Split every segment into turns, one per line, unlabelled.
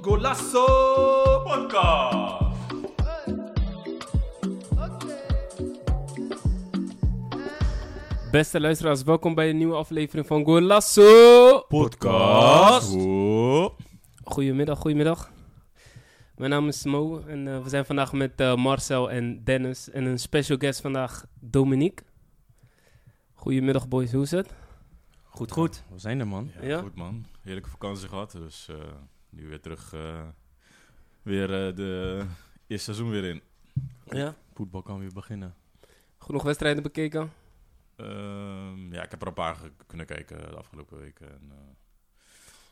Golasso Podcast.
Beste luisteraars, welkom bij een nieuwe aflevering van Golasso
Podcast.
Goedemiddag, goedemiddag. Mijn naam is Mo en eh, we zijn vandaag met eh, Marcel en Dennis en een special guest vandaag, Dominique. Goedemiddag boys, hoe is het?
Goed, goed. We zijn er, man.
Ja,
Ja?
goed man. Heerlijke vakantie gehad, dus eh, nu weer terug. eh, weer eh, de eerste seizoen weer in.
Ja.
Voetbal kan weer beginnen.
Genoeg wedstrijden bekeken?
Ehm, ja, ik heb er een paar kunnen kijken de afgelopen weken. En, eh,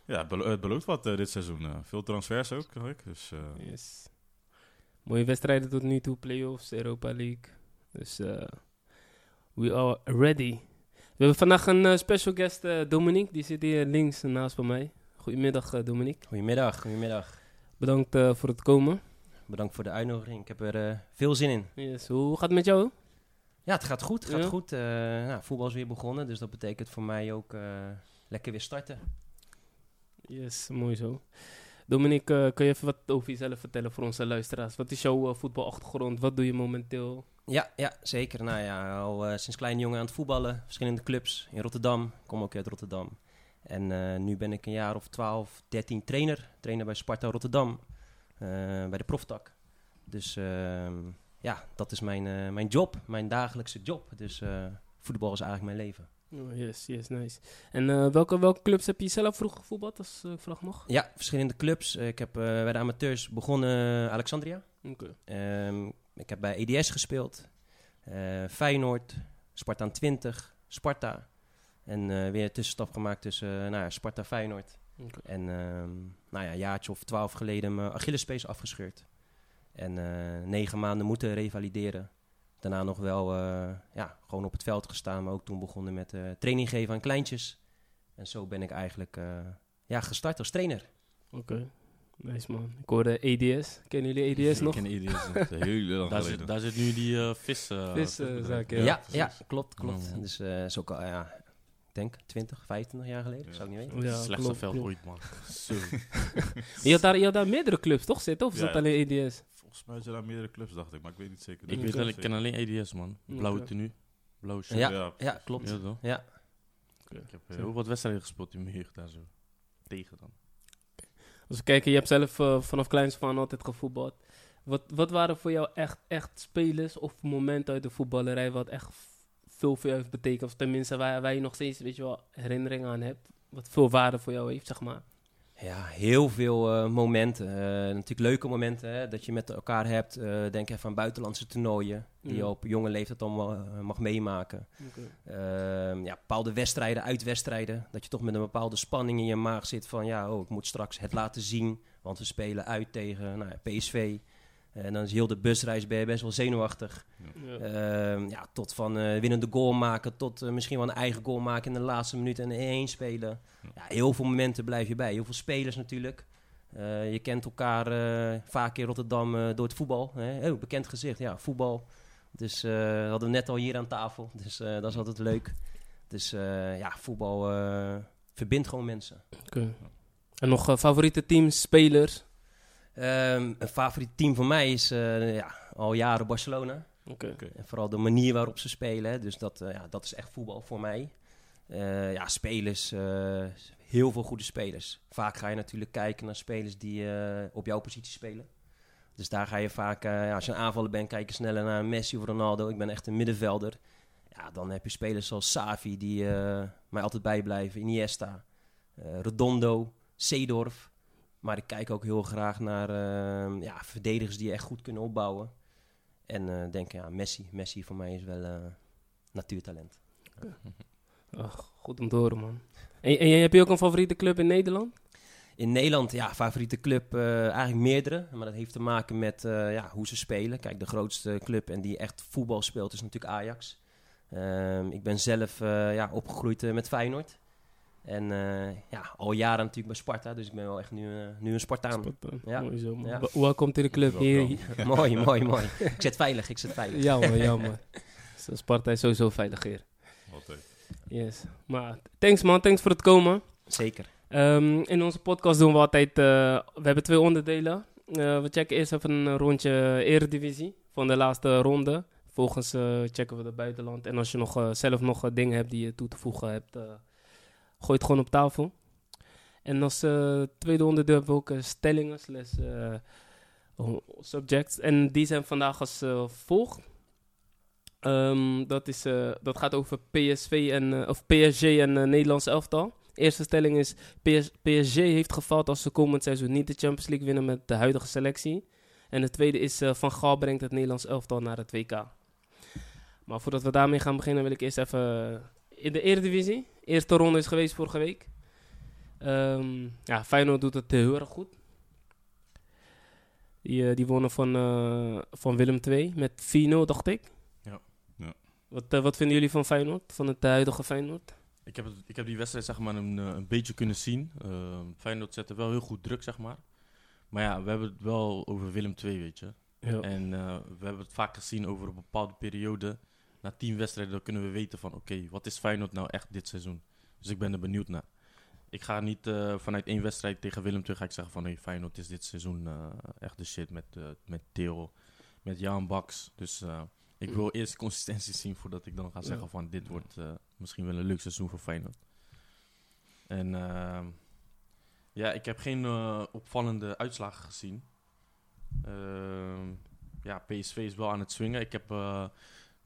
ja, het belo- het belooft wat dit seizoen. veel transfers ook, zag ik. Dus eh,
Yes. Mooie wedstrijden tot nu toe, playoffs, Europa League. Dus eh, we are ready. We hebben vandaag een eh, special guest, eh, Dominique. Die zit hier links naast van mij. Goedemiddag, eh, Dominique.
Goedemiddag, goedemiddag.
Bedankt voor het komen.
Bedankt voor de uitnodiging. Ik heb er veel zin in.
Yes. Hoe gaat het met jou?
Ja, het gaat goed. Het gaat
Ja?
goed. Nou, voetbal is weer begonnen, dus dat betekent voor mij ook lekker weer starten.
Yes, mooi zo. Dominique, kun je even wat over jezelf vertellen voor onze luisteraars? Wat is jouw voetbalachtergrond? Wat doe je momenteel?
Ja, ja, zeker. Nou ja, al eh, sinds klein jongen aan het voetballen. Verschillende clubs in Rotterdam. Ik kom ook uit Rotterdam. En eh, nu ben ik een jaar of 12, 13 trainer. Trainer bij Sparta Rotterdam. eh, bij de proftak. Dus ehm, ja, dat is mijn, mijn job. Mijn dagelijkse job. Dus voetbal is eigenlijk mijn leven.
Oh, yes, yes, nice. En welke, welke clubs heb je zelf vroeger gevoetbald, als ik vraag mag?
Ja, verschillende clubs. Ik heb bij de amateurs begonnen Alexandria.
Oké.
Ehm, ik heb bij EDS gespeeld. eh, Feyenoord, Sparta 20, Sparta. En eh, weer een tussenstap gemaakt tussen eh, nou ja, Sparta Feyenoord. En ehm, nou ja, een jaartje of twaalf geleden mijn Achillespees afgescheurd. En negen maanden moeten revalideren. Daarna nog wel ja, gewoon op het veld gestaan, maar ook toen begonnen met training geven aan kleintjes. En zo ben ik eigenlijk ja, gestart als trainer.
Oké. Nice man. Ik hoorde EDS. Kennen jullie EDS nog?
Ik ken EDS nog, eh, heel lang
Daar
geleden.
zit, daar zit nu die eh, vis... eh,
Vis, eh,
visbedrijf.
zaak,
Ja,
Ja,
klopt, klopt.
Man.
Dus eh is ook al, ja, ik denk 20, 25 jaar geleden,
Ja.
zou ik niet weten.
Ja,
Slechtste veld ooit, man. Zo.
Je had, daar, je had daar meerdere clubs toch zitten? Of is
Ja,
dat
ja.
alleen EDS?
Volgens mij zijn er meerdere clubs, dacht ik, maar ik weet niet zeker.
ik weet
wel
ik ken alleen EDS, man. Blauwe tenue. Blauwe shirt.
Ja,
Ja,
ja, klopt.
Ja?
Ja.
Ik heb heel wat wedstrijden gespeeld in mijn jeugd daar zo. Tegen dan.
We kijken, je hebt zelf eh, vanaf kleins aan altijd gevoetbald. Wat, wat waren voor jou echt, echt spelers of momenten uit de voetballerij wat echt veel voor jou heeft betekend? Of tenminste waar, waar je nog steeds weet je wel, herinneringen aan hebt. Wat veel waarde voor jou heeft, zeg maar.
Ja, heel veel eh, momenten. Eh, natuurlijk leuke momenten hè, dat je met elkaar hebt. Eh, denk even aan buitenlandse toernooien die je op jonge leeftijd allemaal eh, mag meemaken. Ehm, ja, bepaalde wedstrijden, uitwedstrijden. Dat je toch met een bepaalde spanning in je maag zit van... ja, oh, ik moet straks het laten zien. Want we spelen uit tegen nou, PSV. En dan is heel de busreis ben je best wel zenuwachtig.
Ja.
Ehm, ja, tot van eh winnende goal maken, tot eh, misschien wel een eigen goal maken in de laatste minuut en 1 spelen. Ja, heel veel momenten blijf je bij. Heel veel spelers natuurlijk. Eh, je kent elkaar eh, vaak in Rotterdam eh, door het voetbal. Hè? Oh, bekend gezicht, ja, voetbal. Dus eh, we hadden we net al hier aan tafel, dus eh, dat is altijd leuk. Dus eh, ja, voetbal eh, verbindt gewoon mensen.
Oké. En nog favoriete teams, spelers?
Ehm, een favoriet team van mij is eh, ja, al jaren Barcelona.
Oké.
En vooral de manier waarop ze spelen. Dus dat, eh, ja, dat is echt voetbal voor mij. Eh, ja, spelers. eh, heel veel goede spelers. Vaak ga je natuurlijk kijken naar spelers die eh, op jouw positie spelen. Dus daar ga je vaak, eh, ja, als je een aanvaller bent, kijk je sneller naar Messi of Ronaldo. Ik ben echt een middenvelder. Ja, dan heb je spelers zoals Savi, die eh, mij altijd bijblijven. Iniesta, eh Redondo, Seedorf. Maar ik kijk ook heel graag naar eh, ja, verdedigers die echt goed kunnen opbouwen. En eh denk, ja, Messi. Messi voor mij is wel eh, natuurtalent.
Ach, goed om te horen, man. En, en heb je ook een favoriete club in Nederland?
In Nederland, ja, favoriete club, eh, eigenlijk meerdere. Maar dat heeft te maken met ja, hoe ze spelen. Kijk, de grootste club en die echt voetbal speelt is natuurlijk Ajax. Ehm, ik ben zelf ja, opgegroeid met Feyenoord. En eh, ja, al jaren natuurlijk bij Sparta. Dus ik ben wel echt nu, eh, nu een Spartaan.
Sparta.
Ja.
Mooi zo, man.
Ja.
Wa- Welkom to de club. Hier, hier-
mooi, mooi, mooi. Ik zit veilig, ik zit veilig.
Ja, man, ja, man. Zo, Sparta is sowieso veilig hier.
Altijd.
Yes. Maar thanks man, thanks voor het komen.
Zeker.
Ehm, in onze podcast doen we altijd, eh, we hebben twee onderdelen. Eh, we checken eerst even een rondje eredivisie van de laatste ronde. Vervolgens eh, checken we het buitenland. En als je nog, zelf nog dingen hebt die je toe te voegen hebt, eh, gooi het gewoon op tafel. En als eh, tweede onderdeel hebben we ook eh, stellingen slash eh, subjects. En die zijn vandaag als volgt. Ehm, dat, is, dat gaat over PSV en, of PSG en Nederlands elftal. Eerste stelling is: PS, PSG heeft gefaald als ze komend seizoen niet de Champions League winnen met de huidige selectie. En de tweede is: Van Gaal brengt het Nederlands elftal naar het WK. Maar voordat we daarmee gaan beginnen, wil ik eerst even in de Eredivisie. Eerste ronde is geweest vorige week. Ehm, ja, Feyenoord doet het heel erg goed. Die, eh, die wonnen van, eh, van Willem II met 4-0, dacht ik.
Ja.
Ja.
Wat, eh, wat vinden jullie van Feyenoord? Van het huidige Feyenoord?
Ik heb, het- ik heb die wedstrijd zeg maar een, een beetje kunnen zien. Uh, Feyenoord zette wel heel goed druk, zeg maar. Maar ja, we hebben het wel over Willem II, weet je.
Ja.
En we hebben het vaak gezien over een bepaalde periode. Na tien wedstrijden, dan kunnen we weten van... Oké, wat is Feyenoord nou echt dit seizoen? Dus ik ben er benieuwd naar. Ik ga niet eh, vanuit één wedstrijd tegen Willem ga ik zeggen van... Hey, Feyenoord is dit seizoen eh, echt de shit met, eh met Theo, met Jan Baks. Dus ik wil eerst consistentie zien voordat ik dan ga zeggen van... Dit wordt misschien wel een leuk seizoen voor Feyenoord. En ehm, ja, ik heb geen opvallende uitslagen gezien. Ehm, ja, PSV is wel aan het swingen. Ik heb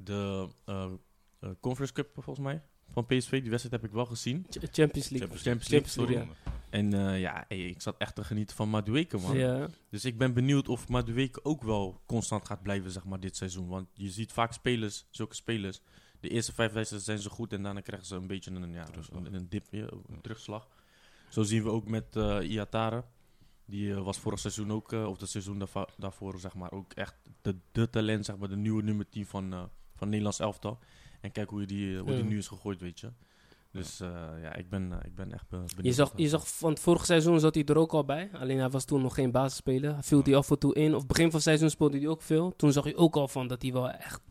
de eh, eh, Conference Cup volgens mij van PSV, die wedstrijd heb ik wel gezien.
Ch- Champions League.
Champions
Champions
League,
Champions League,
sorry.
En eh, ja, hey, ik zat echt te genieten van Madueke, man.
Ja.
Dus ik ben benieuwd of Madueke ook wel constant gaat blijven, zeg maar, dit seizoen. Want je ziet vaak spelers, zulke spelers, de eerste vijf wedstrijden zijn ze goed en daarna krijgen ze een beetje een, ja,
Terugslag.
een, een dip, ja, een terugslag. Zo zien we ook met eh Iatare. Die was vorig seizoen ook, of het seizoen daarvoor, zeg maar, ook echt de, de talent, zeg maar, de nieuwe nummer 10 van, van Nederlands elftal. En kijk hoe, die, hoe die nu is gegooid, weet je. Dus eh, ja, ik ben, eh, ik ben echt benieuwd.
Je, zag, je zag van het vorige seizoen zat hij er ook al bij. Alleen hij was toen nog geen basisspeler. Hij viel hij af en toe in. Of begin van het seizoen speelde hij ook veel. Toen zag je ook al van dat hij wel echt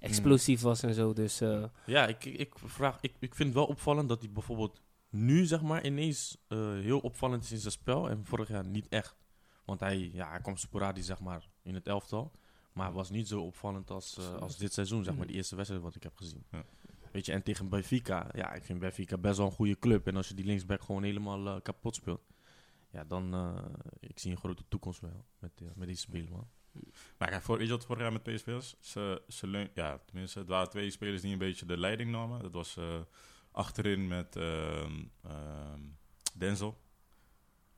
explosief was en zo. Dus eh,
Ja, ik, ik, vraag, ik, ik vind het wel opvallend dat hij bijvoorbeeld nu, zeg maar, ineens heel opvallend is in zijn spel. En vorig jaar niet echt. Want hij, ja, hij kwam sporadisch, zeg maar, in het elftal. Maar hij was niet zo opvallend als, eh, als dit seizoen, zeg maar, die eerste wedstrijd wat ik heb gezien.
Ja.
Weet je, en tegen Benfica, ja, ik vind Benfica best wel een goede club. En als je die linksback gewoon helemaal eh, kapot speelt, ja, dan, eh, ik zie een grote toekomst wel met, met die speler, man.
Maar kijk, voor, weet je wat vorig jaar met PSV was? Ze, ze ja, tenminste, het waren twee spelers die een beetje de leiding namen. Dat was achterin met ehm, ehm, Denzel.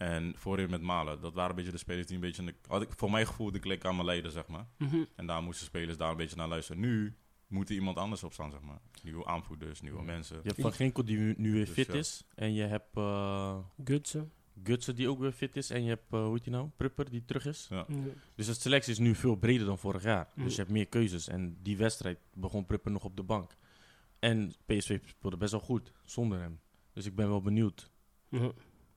En voorin met Malen. Dat waren een beetje de spelers die een beetje... in de- had ik voor mijn gevoel de klik aan me leiden, zeg maar.
mhm.
En daar moesten spelers daar een beetje naar luisteren. Nu moet er iemand anders op staan, zeg maar. Nieuwe aanvoerders, nieuwe
Ja.
mensen.
Je hebt Van Ginkel die nu- nu weer
Dus
fit
ja.
is. En je hebt eh
Gutsen.
Gutsen die ook weer fit is. En je hebt, eh, hoe heet die nou? Prupper die terug is.
Ja.
Ja.
Dus de selectie is nu veel breder dan vorig jaar.
Mm.
Dus je hebt meer keuzes. En die wedstrijd begon Prupper nog op de bank. En PSV speelde best wel goed zonder hem. Dus ik ben wel benieuwd.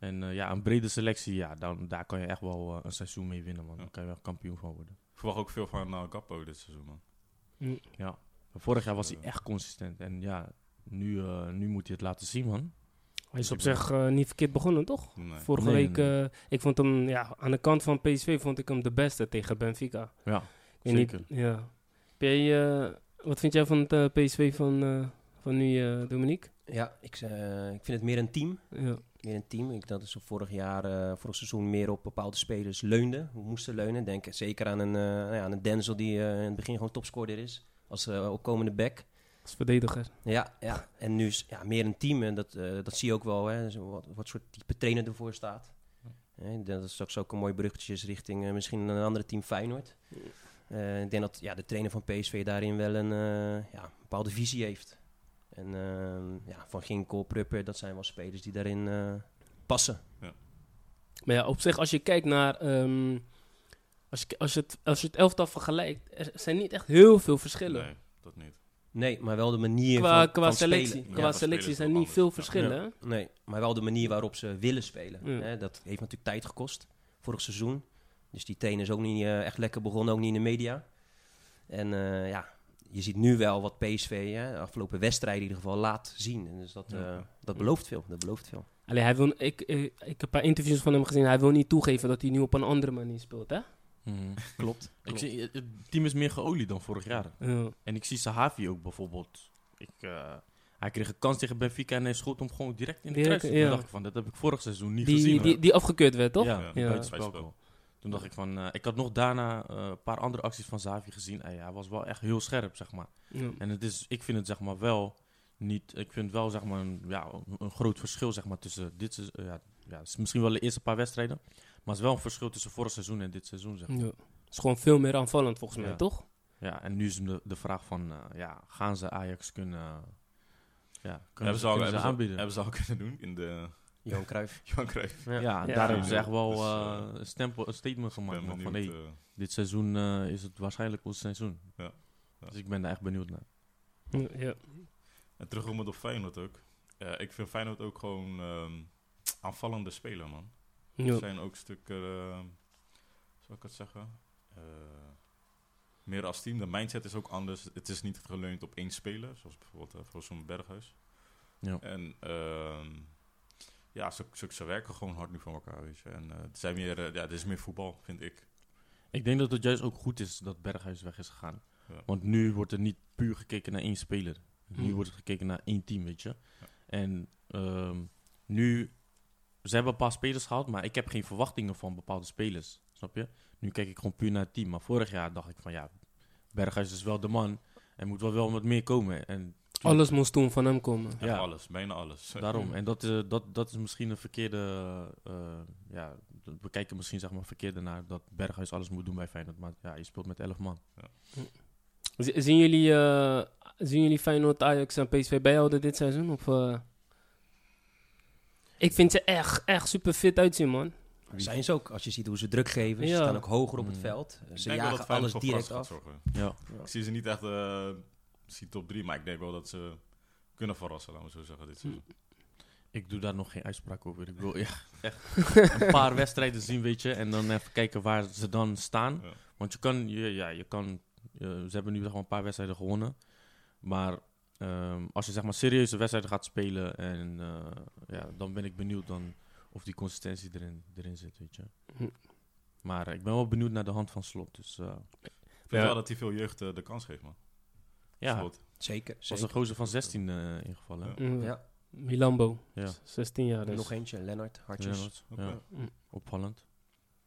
En eh, ja, een brede selectie, ja, dan, daar kan je echt wel eh, een seizoen mee winnen, man.
Ja.
Dan kan je wel kampioen van worden.
Ik verwacht ook veel van uh, Gappo dit seizoen, man.
Mhm.
Ja. Vorig jaar was hij
Eh.
echt consistent. En ja, nu, eh, nu moet hij het laten zien, man.
Hij is op zich eh, niet verkeerd begonnen, toch?
Nee.
Vorige
Nee,
week,
nee,
eh, ik vond hem, ja, aan de kant van PSV vond ik hem de beste tegen Benfica.
Ja,
Ik weet
zeker.
Niet, ja. Ben je, eh, wat vind jij van het eh, PSV van, eh, van nu, eh, Dominique?
Ja, ik, eh, ik vind het meer een team.
Ja.
Meer een team. Ik, dat is vorig jaar, eh, vorig seizoen meer op bepaalde spelers leunde. We moesten leunen. Denk zeker aan een, eh, nou ja, aan een Denzel die eh, in het begin gewoon topscorer is. Als opkomende back.
Als verdediger.
Ja, ja. en nu is ja, meer een team. En dat, dat zie je ook wel. Hè, zo wat, wat soort type trainer ervoor staat. Hè, dat is straks ook een mooi bruggetje richting misschien een andere team Feyenoord. Ik denk dat ja, de trainer van PSV daarin wel een ja, bepaalde visie heeft. En ehm, ja, Van Ginkel, Prupper, dat zijn wel spelers die daarin eh, passen.
Maar ja, op zich, als je kijkt naar... ehm, als, je, als, je het, als je het elftal vergelijkt, er zijn niet echt heel veel verschillen.
Nee, dat niet.
Nee, maar wel de manier
Qua,
van,
qua
van
selectie.
spelen.
Ja,
qua selectie zijn niet veel
anders. Ja.
verschillen.
Nee, maar wel de manier waarop ze willen spelen.
Ja.
Hè, dat heeft natuurlijk tijd gekost, vorig seizoen. Dus die trainer is ook niet eh, echt lekker begonnen, ook niet in de media. En eh, ja, je ziet nu wel wat PSV, hè, de afgelopen wedstrijden in ieder geval, laat zien. En dus dat,
Ja.
eh, dat belooft veel. Dat belooft veel.
Allee, hij wil, ik, ik, ik heb een paar interviews van hem gezien. Hij wil niet toegeven dat hij nu op een andere manier speelt, hè?
Mhm.
Klopt.
Ik zie, het team is meer geolied dan vorig jaar.
Ja.
En ik zie Sahavi ook bijvoorbeeld. Ik, eh, hij kreeg een kans tegen Benfica en hij schoot hem gewoon direct in de
Direct,
kruis.
Ja.
dacht ik van, dat heb ik vorig seizoen niet
Die,
gezien.
die, die afgekeurd werd, toch?
Ja,
Ja.
buitenspel. Toen dacht ik van, eh, ik had nog daarna eh, een paar andere acties van Sahavi gezien. En ja, hij was wel echt heel scherp, zeg maar.
Ja.
En het is, ik vind het zeg maar wel niet, ik vind wel zeg maar een, ja, een- groot verschil zeg maar tussen dit seizoen, ja, ja, het is misschien wel de eerste paar wedstrijden, maar het is wel een verschil tussen vorig seizoen en dit seizoen zeg maar.
Ja. Het is gewoon veel meer aanvallend, volgens mij,
Ja.
toch?
Ja, en nu is de, de vraag van, eh, ja, gaan ze Ajax kunnen, uh, ja, kunnen
Hebben
ze,
ze, al,
kunnen ze
hebben, ze,
aanbieden?
hebben ze al kunnen doen in de
Johan Cruijff.
Johan Cruijff.
Ja.
ja,
Ja.
daar hebben ze echt wel
Dus,
eh,
eh,
een, stempel, een statement gemaakt van, hey,
eh,
dit seizoen eh, is het waarschijnlijk ons seizoen.
Ja. Ja.
Dus ik ben daar echt benieuwd naar.
Ja.
En terugkomend op Feyenoord ook. Eh, ik vind Feyenoord ook gewoon ehm, aanvallende speler, man. Er zijn ook stukken, uh, zou ik het zeggen, eh, meer als team. De mindset is ook anders. Het is niet geleund op één speler, zoals bijvoorbeeld uh, voor zo'n Berghuis.
Ja.
En ehm, ja, ze, ze, ze werken gewoon hard nu voor elkaar, weet je. En uh, het zijn meer, uh, ja, het is meer voetbal, vind ik.
Ik denk dat het juist ook goed is dat Berghuis weg is gegaan.
Ja.
Want nu wordt er niet puur gekeken naar één speler. Nu
Hmm.
wordt er gekeken naar één team, weet je.
Ja.
En ehm, nu, ze hebben een paar spelers gehaald, maar ik heb geen verwachtingen van bepaalde spelers. Snap je? Nu kijk ik gewoon puur naar het team. Maar vorig jaar dacht ik van ja, Berghuis is wel de man. En moet wel wel wat meer komen. En
Alles moest toen van hem komen.
Ja,
Ja.
alles, bijna alles.
Daarom. En dat, eh, dat, dat is misschien een verkeerde... eh, ja, we kijken misschien zeg maar verkeerde naar dat Berghuis alles moet doen bij Feyenoord. Maar ja, je speelt met 11 man.
Z- zien, jullie, eh, zien jullie Feyenoord, Ajax en PSV bijhouden dit seizoen? Of, eh? Ik vind ze echt, echt super fit uitzien, man.
Zijn ze ook, als je ziet hoe ze druk geven. Ze
Ja.
staan ook hoger op het
Mm.
veld.
Ik
Ze jagen
dat
alles direct af.
gaat zorgen.
Ja.
Ik zie ze niet echt eh zie top 3, maar ik denk wel dat ze kunnen verrassen, laten we zo zeggen, dit seizoen.
Ik doe daar nog geen uitspraak over. Ik wil ja, echt een paar wedstrijden zien, weet je. En dan even kijken waar ze dan staan.
Ja.
Want je kan, je, ja, je kan ze hebben nu zeg maar, een paar wedstrijden gewonnen. Maar ehm, als je zeg maar serieuze wedstrijden gaat spelen, en, eh, ja, dan ben ik benieuwd dan of die consistentie erin, erin zit, weet je.
Hm.
Maar ik ben wel benieuwd naar de hand van Slot. Dus eh,
Ik vind
Ja.
wel dat hij veel jeugd eh, de kans geeft, man.
Ja,
Slot.
Zeker,
was een
zeker.
gozer van 16 eh, ingevallen.
Mm,
Ja.
Milambo,
Ja,
z- 16 jaar dus.
Nog eentje, Lennart, hartjes.
Lennart.
Mm.
opvallend.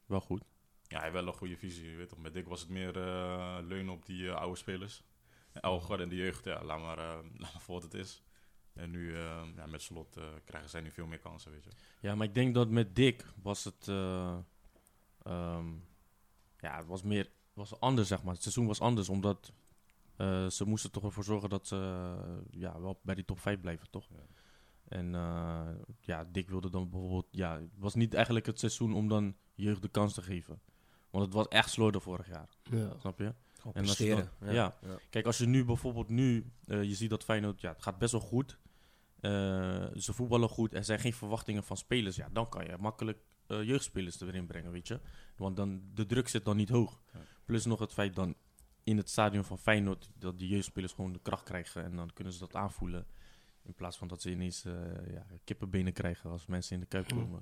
Wel goed.
Ja, hij heeft wel een goede visie. Je weet toch, met Dick was het meer eh, leunen op die eh, oude spelers. Oude garde en de jeugd, ja, laat maar, eh, laat maar voor wat het is. En nu, ja, met slot eh, krijgen zij nu veel meer kansen, weet je.
Ja, maar ik denk dat met Dick was het. eh, ehm, ja, het was meer. was anders, zeg maar. Het seizoen was anders, omdat. Eh, ze moesten toch ervoor zorgen dat ze. eh, ja, wel bij die top 5 blijven, toch?
Ja.
En eh, ja, Dick wilde dan bijvoorbeeld. Ja, het was niet eigenlijk het seizoen om dan jeugd de kans te geven. Want het was echt slordig vorig jaar,
Ja.
snap je?
Gewoon
En als je dan- ja. Kijk, als je nu bijvoorbeeld nu, eh, je ziet dat Feyenoord, ja, het gaat best wel goed. Eh, ze voetballen goed, er zijn geen verwachtingen van spelers. Ja, dan kan je makkelijk eh, jeugdspelers erin brengen, weet je. Want dan, de druk zit dan niet hoog.
Ja.
Plus nog het feit dan in het stadion van Feyenoord, dat die jeugdspelers gewoon de kracht krijgen. En dan kunnen ze dat aanvoelen. In plaats van dat ze ineens eh, ja, kippenbenen krijgen als mensen in de kuip
Mm.
komen. Maar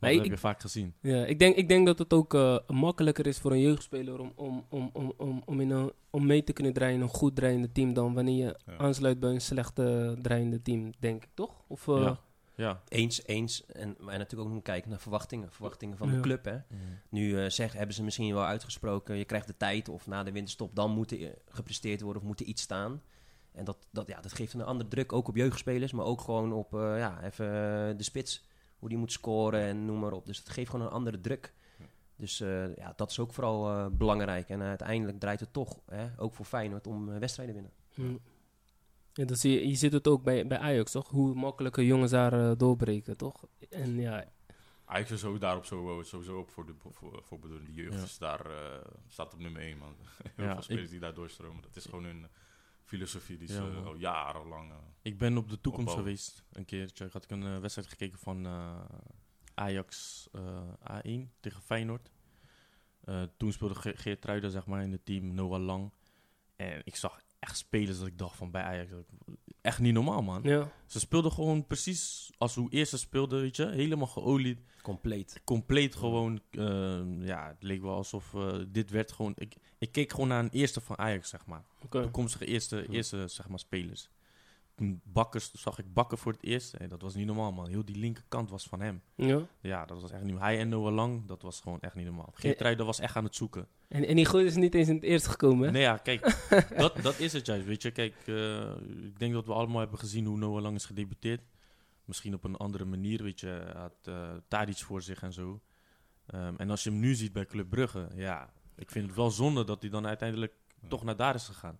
Maar
dat
ik-
heb je vaak gezien.
Ja, ik denk, ik denk dat het ook eh, makkelijker is voor een jeugdspeler om, om, om, om, om, om, in een, om mee te kunnen draaien in een goed draaiende team dan wanneer je
Ja.
aansluit bij een slechte draaiende team, denk ik, toch? Of, eh,
ja. Ja.
Eens, eens. En, maar natuurlijk ook nog kijken naar verwachtingen. Verwachtingen van
Ja.
de club, hè. Nu eh, zeg, hebben ze misschien wel uitgesproken, je krijgt de tijd of na de winterstop, dan moet er eh, gepresteerd worden of moet er iets staan. En dat, dat, ja, dat geeft een andere druk, ook op jeugdspelers, maar ook gewoon op eh, ja, even de spits. Hoe die moet scoren en noem maar op. Dus het geeft gewoon een andere druk. Dus eh, ja, dat is ook vooral belangrijk. En uiteindelijk draait het toch, hè, ook voor Feyenoord, om wedstrijden winnen.
Ja, zie je, je ziet het ook bij, bij Ajax, toch? Hoe makkelijke jongens daar eh, doorbreken, toch? En ja,
Ajax is ook daarop zo, sowieso op voor, de, voor, voor bedoeling. Die jeugd
Ja.
is daar, eh, staat op nummer 1, man. Heel
Ja,
veel spelers
ik-
die daar doorstromen. Dat is gewoon hun filosofie die
Ja,
ze al jarenlang... eh,
Ik ben op de toekomst
Opbouwen.
geweest een keertje. Had ik een eh, wedstrijd gekeken van eh, Ajax eh, A1 tegen Feyenoord. Eh, toen speelde Ge Geert Truiden zeg maar in het team, Noah Lang. En ik zag echt spelers dat ik dacht van bij Ajax. dat ik- Echt niet normaal, man.
Ja.
Ze speelden gewoon precies als hoe eerst ze speelden, weet je. Helemaal geolied.
Compleet.
Compleet gewoon, eh, ja, het leek wel alsof eh, dit werd gewoon... Ik, ik keek gewoon naar een eerste van Ajax, zeg maar.
Oké.
Toekomstige eerste, eerste zeg maar, spelers. Toen Bakkers, zag ik Bakker voor het eerst. Hey, dat was niet normaal, man. Heel die linkerkant was van hem.
Ja.
Ja, dat was echt niet Hij en Noah Lang, dat was gewoon echt niet normaal. Geertrui, dat was echt aan het zoeken.
En, en die goede is niet eens in het eerste gekomen, hè?
Nee, ja, kijk, dat, dat is het juist, weet je. Kijk, eh, ik denk dat we allemaal hebben gezien hoe Noah Lang is gedebuteerd. Misschien op een andere manier, weet je. Hij had uh, Tadic voor zich en zo. Um, en als je hem nu ziet bij Club Brugge, ja, ik vind het wel zonde dat hij dan uiteindelijk ja. toch naar daar is gegaan.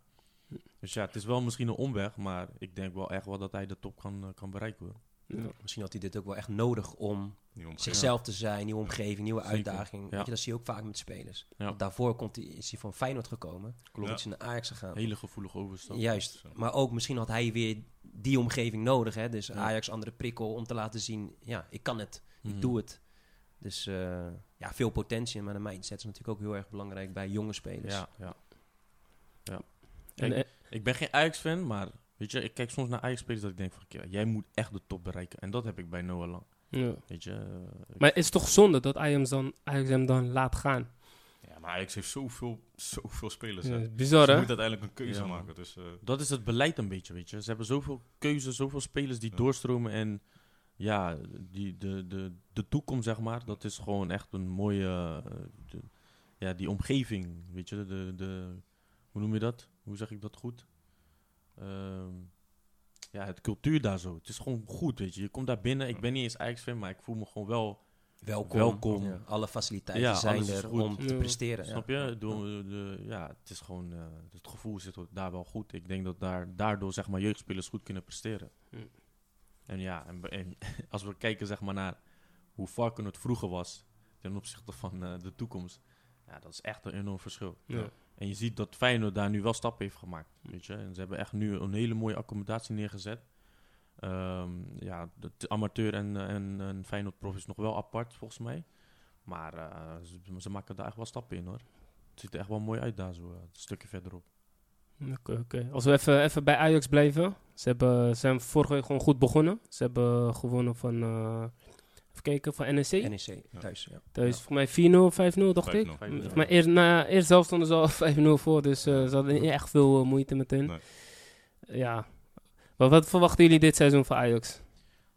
Dus ja, het is wel misschien een omweg, maar ik denk wel echt wel dat hij de top kan, uh, kan bereiken. Hoor.
Ja. Misschien had hij dit ook wel echt nodig om zichzelf te zijn, nieuwe omgeving, nieuwe
Zeker.
uitdaging.
Ja.
Weet je, dat zie je ook vaak met spelers.
Ja.
Daarvoor komt hij, is hij van Feyenoord gekomen.
Klopt.
Is hij naar Ajax gegaan.
Hele gevoelige overstap.
Juist. Maar ook misschien had hij weer die omgeving nodig. Hè? Dus
Ja.
Ajax andere prikkel om te laten zien, ja, ik kan het.
Mhm.
Ik doe het. Dus eh, ja, veel potentie, maar de mindset is natuurlijk ook heel erg belangrijk bij jonge spelers.
Ja, ja.
En,
ik ben geen Ajax-fan, maar weet je, ik kijk soms naar Ajax-spelers dat ik denk van, ja, jij moet echt de top bereiken. En dat heb ik bij Noah Lang.
ja.
Weet je, eh,
Maar het is toch zonde dat Ajax, dan, Ajax hem dan laat gaan?
Ja, maar Ajax heeft zoveel, zoveel spelers.
Ja,
hè.
bizar,
Ze
hè?
moeten uiteindelijk een keuze
Ja,
maken. Dus, eh,
dat is het beleid een beetje, weet je. Ze hebben zoveel keuzes, zoveel spelers die
Ja.
doorstromen. En ja, die, de, de, de toekomst, zeg maar, dat is gewoon echt een mooie... eh, de- ja, die omgeving, weet je. De, de, hoe noem je dat? Hoe zeg ik dat goed? Ehm, ja, het cultuur daar zo. Het is gewoon goed, weet je. Je komt daar binnen. Ik ben niet eens Ajax-fan, maar ik voel me gewoon wel...
Welkom.
Welkom.
Ja, alle faciliteiten
Ja,
zijn er
goed.
om te
Ja.
presteren.
Snap je? Door, de, ja, het is gewoon... eh, het gevoel zit daar wel goed. Ik denk dat daar, daardoor, zeg maar, jeugdspelers goed kunnen presteren.
Hm.
En ja, en, en als we kijken, zeg maar, naar hoe Varken het vroeger was... ten opzichte van eh, de toekomst... Ja, dat is echt een enorm verschil.
Ja.
En je ziet dat Feyenoord daar nu wel stappen heeft gemaakt. Weet je? En ze hebben echt nu een hele mooie accommodatie neergezet. Ehm, ja, de amateur en, eh, en, en Feyenoord prof is nog wel apart, volgens mij. Maar eh, ze, maken daar echt wel stappen in, hoor. Het ziet er echt wel mooi uit daar zo, eh, een stukje verderop.
Oké, oké. Als we even, even bij Ajax blijven. Ze, hebben, zijn vorige week gewoon goed begonnen. Ze hebben gewonnen van, even kijken, van NEC.
NEC thuis, ja.
Thuis
Ja.
voor mij 4-0, 5-0, dacht ik.
5-0.
Vijf-
Maar eerst, na, eerst zelf stonden ze al 5-0 voor, dus eh, ze hadden niet echt veel eh, moeite met hun.
Nee.
Ja. Maar wat verwachten jullie dit seizoen van Ajax?